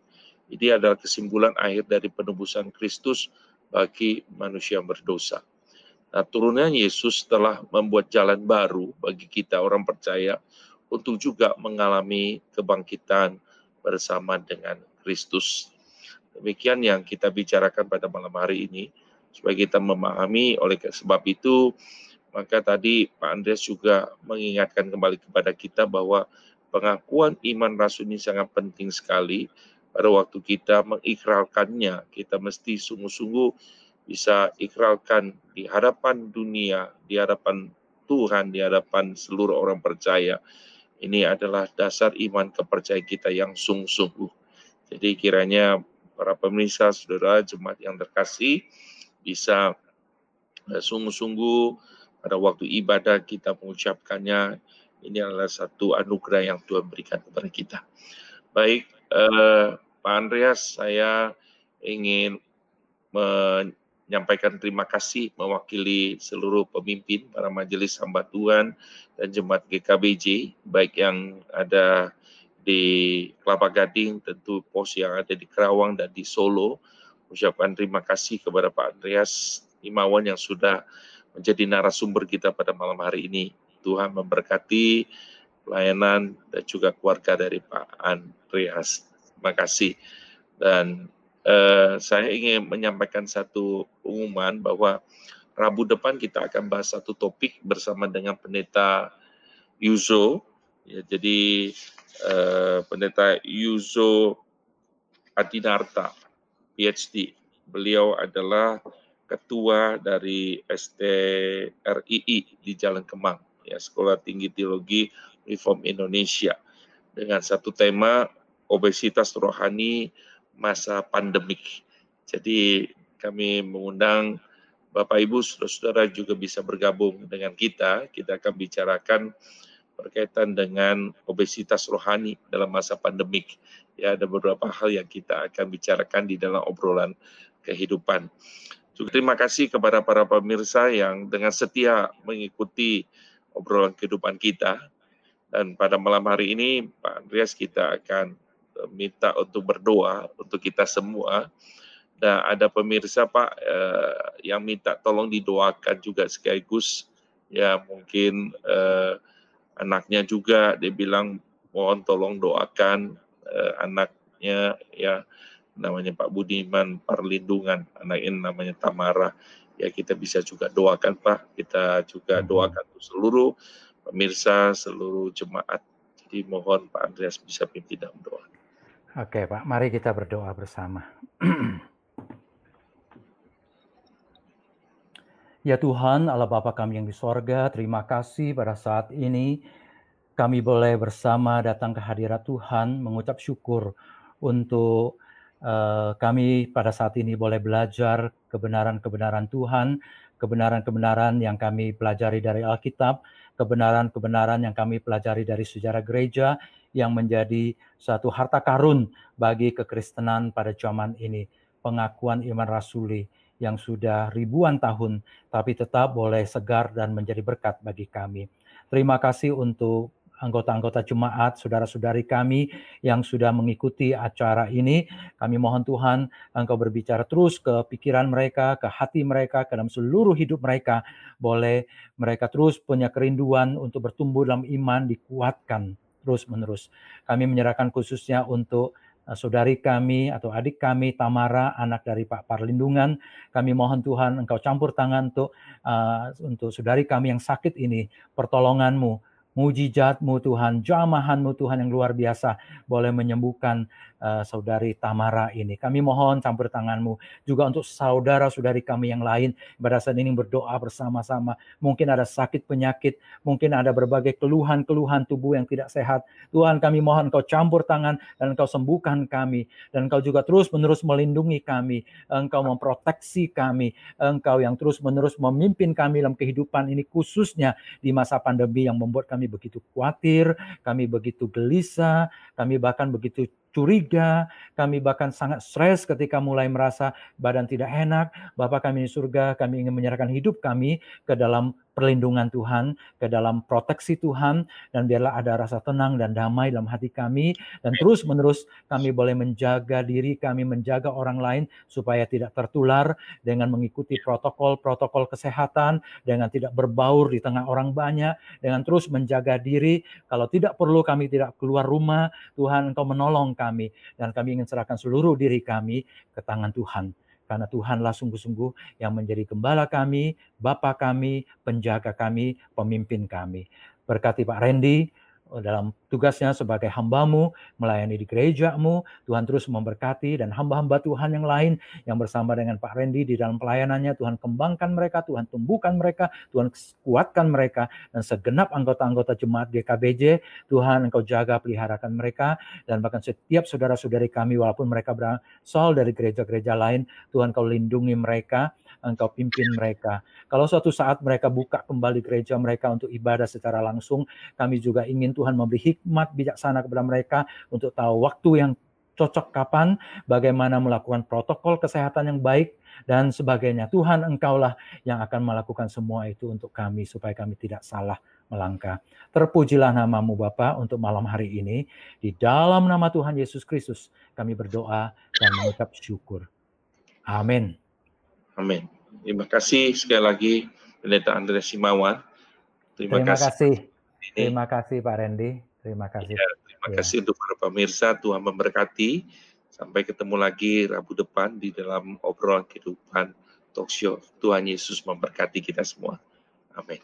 Ini adalah kesimpulan akhir dari penebusan Kristus bagi manusia yang berdosa. Nah, turunnya Yesus telah membuat jalan baru bagi kita orang percaya untuk juga mengalami kebangkitan bersama dengan Kristus. Demikian yang kita bicarakan pada malam hari ini. Supaya kita memahami oleh sebab itu maka tadi Pak Andreas juga mengingatkan kembali kepada kita bahwa pengakuan iman rasul ini sangat penting sekali. Pada waktu kita mengikrarkannya kita mesti sungguh-sungguh bisa ikrarkan di hadapan dunia di hadapan Tuhan di hadapan seluruh orang percaya ini adalah dasar iman kepercayaan kita yang sungguh-sungguh jadi kiranya para pemirsa saudara jemaat yang terkasih bisa eh, sungguh-sungguh pada waktu ibadah kita mengucapkannya ini adalah satu anugerah yang Tuhan berikan kepada kita. Baik, eh, Pak Andreas, saya ingin menyampaikan terima kasih mewakili seluruh pemimpin para majelis hamba Tuhan dan jemaat GKBJ, baik yang ada di Kelapa Gading, tentu pos yang ada di Kerawang dan di Solo. Ucapkan terima kasih kepada Pak Andreas Imawan yang sudah menjadi narasumber kita pada malam hari ini. Tuhan memberkati pelayanan dan juga keluarga dari Pak Andreas. Terima kasih. Dan eh, saya ingin menyampaikan satu pengumuman bahwa Rabu depan kita akan bahas satu topik bersama dengan pendeta Yuzo. Ya, jadi eh, pendeta Yuzo Adinarta, PhD. Beliau adalah ketua dari STRII di Jalan Kemang, ya Sekolah Tinggi Teologi Reform Indonesia dengan satu tema obesitas rohani masa pandemik. Jadi kami mengundang Bapak Ibu saudara-saudara juga bisa bergabung dengan kita. Kita akan bicarakan berkaitan dengan obesitas rohani dalam masa pandemik. Ya, ada beberapa hal yang kita akan bicarakan di dalam obrolan kehidupan. Juga terima kasih kepada para pemirsa yang dengan setia mengikuti obrolan kehidupan kita. Dan pada malam hari ini, Pak Andreas, kita akan minta untuk berdoa untuk kita semua. Dan ada pemirsa Pak eh, yang minta tolong didoakan juga sekaligus ya mungkin eh, anaknya juga dia bilang mohon tolong doakan eh, anaknya ya namanya Pak Budiman Perlindungan, anak ini namanya Tamara. Ya kita bisa juga doakan Pak, kita juga hmm. doakan untuk seluruh pemirsa, seluruh jemaat. Jadi mohon Pak Andreas bisa pimpin dalam doa. Oke Pak, mari kita berdoa bersama. Ya Tuhan, Allah Bapa kami yang di sorga, terima kasih pada saat ini kami boleh bersama datang ke hadirat Tuhan, mengucap syukur untuk Eh, kami pada saat ini boleh belajar kebenaran-kebenaran Tuhan, kebenaran-kebenaran yang kami pelajari dari Alkitab, kebenaran-kebenaran yang kami pelajari dari sejarah gereja yang menjadi satu harta karun bagi kekristenan pada zaman ini, pengakuan iman rasuli yang sudah ribuan tahun tapi tetap boleh segar dan menjadi berkat bagi kami. Terima kasih untuk anggota-anggota jemaat, saudara-saudari kami yang sudah mengikuti acara ini. Kami mohon Tuhan Engkau berbicara terus ke pikiran mereka, ke hati mereka, ke dalam seluruh hidup mereka. Boleh mereka terus punya kerinduan untuk bertumbuh dalam iman, dikuatkan terus-menerus. Kami menyerahkan khususnya untuk saudari kami atau adik kami Tamara, anak dari Pak Parlindungan. Kami mohon Tuhan Engkau campur tangan untuk uh, untuk saudari kami yang sakit ini, pertolonganmu, mujizatmu Tuhan, jamahanmu Tuhan yang luar biasa boleh menyembuhkan uh, saudari Tamara ini. Kami mohon campur tanganmu juga untuk saudara-saudari kami yang lain pada saat ini berdoa bersama-sama. Mungkin ada sakit penyakit, mungkin ada berbagai keluhan-keluhan tubuh yang tidak sehat. Tuhan kami mohon Engkau campur tangan dan Engkau sembuhkan kami. Dan Engkau juga terus-menerus melindungi kami. Engkau memproteksi kami. Engkau yang terus-menerus memimpin kami dalam kehidupan ini khususnya di masa pandemi yang membuat kami begitu khawatir, kami begitu gelisah, kami bahkan begitu curiga, kami bahkan sangat stres ketika mulai merasa badan tidak enak. Bapak kami di surga, kami ingin menyerahkan hidup kami ke dalam perlindungan Tuhan, ke dalam proteksi Tuhan, dan biarlah ada rasa tenang dan damai dalam hati kami, dan terus-menerus kami boleh menjaga diri kami, menjaga orang lain, supaya tidak tertular dengan mengikuti protokol-protokol kesehatan, dengan tidak berbaur di tengah orang banyak, dengan terus menjaga diri. Kalau tidak perlu kami tidak keluar rumah, Tuhan Engkau menolong kami, dan kami ingin serahkan seluruh diri kami ke tangan Tuhan karena Tuhanlah sungguh-sungguh yang menjadi gembala kami, Bapa kami, penjaga kami, pemimpin kami. Berkati Pak Randy, dalam tugasnya sebagai hambamu, melayani di gerejamu, Tuhan terus memberkati dan hamba-hamba Tuhan yang lain yang bersama dengan Pak Randy di dalam pelayanannya, Tuhan kembangkan mereka, Tuhan tumbuhkan mereka, Tuhan kuatkan mereka, dan segenap anggota-anggota jemaat GKBJ, Tuhan Engkau jaga peliharakan mereka, dan bahkan setiap saudara-saudari kami walaupun mereka berasal dari gereja-gereja lain, Tuhan Kau lindungi mereka, Engkau pimpin mereka. Kalau suatu saat mereka buka kembali gereja mereka untuk ibadah secara langsung, kami juga ingin Tuhan memberi hikmat bijaksana kepada mereka untuk tahu waktu yang cocok kapan, bagaimana melakukan protokol kesehatan yang baik, dan sebagainya. Tuhan engkaulah yang akan melakukan semua itu untuk kami, supaya kami tidak salah melangkah. Terpujilah namamu Bapa untuk malam hari ini. Di dalam nama Tuhan Yesus Kristus kami berdoa dan mengucap syukur. Amin. Amin. Terima kasih sekali lagi Pendeta Andreas Simawan. Terima, terima kasih. kasih. Terima kasih Pak Randy. Terima kasih. Ya, terima ya. kasih untuk para pemirsa. Tuhan memberkati. Sampai ketemu lagi Rabu depan di dalam obrolan kehidupan talk show. Tuhan Yesus memberkati kita semua. Amin.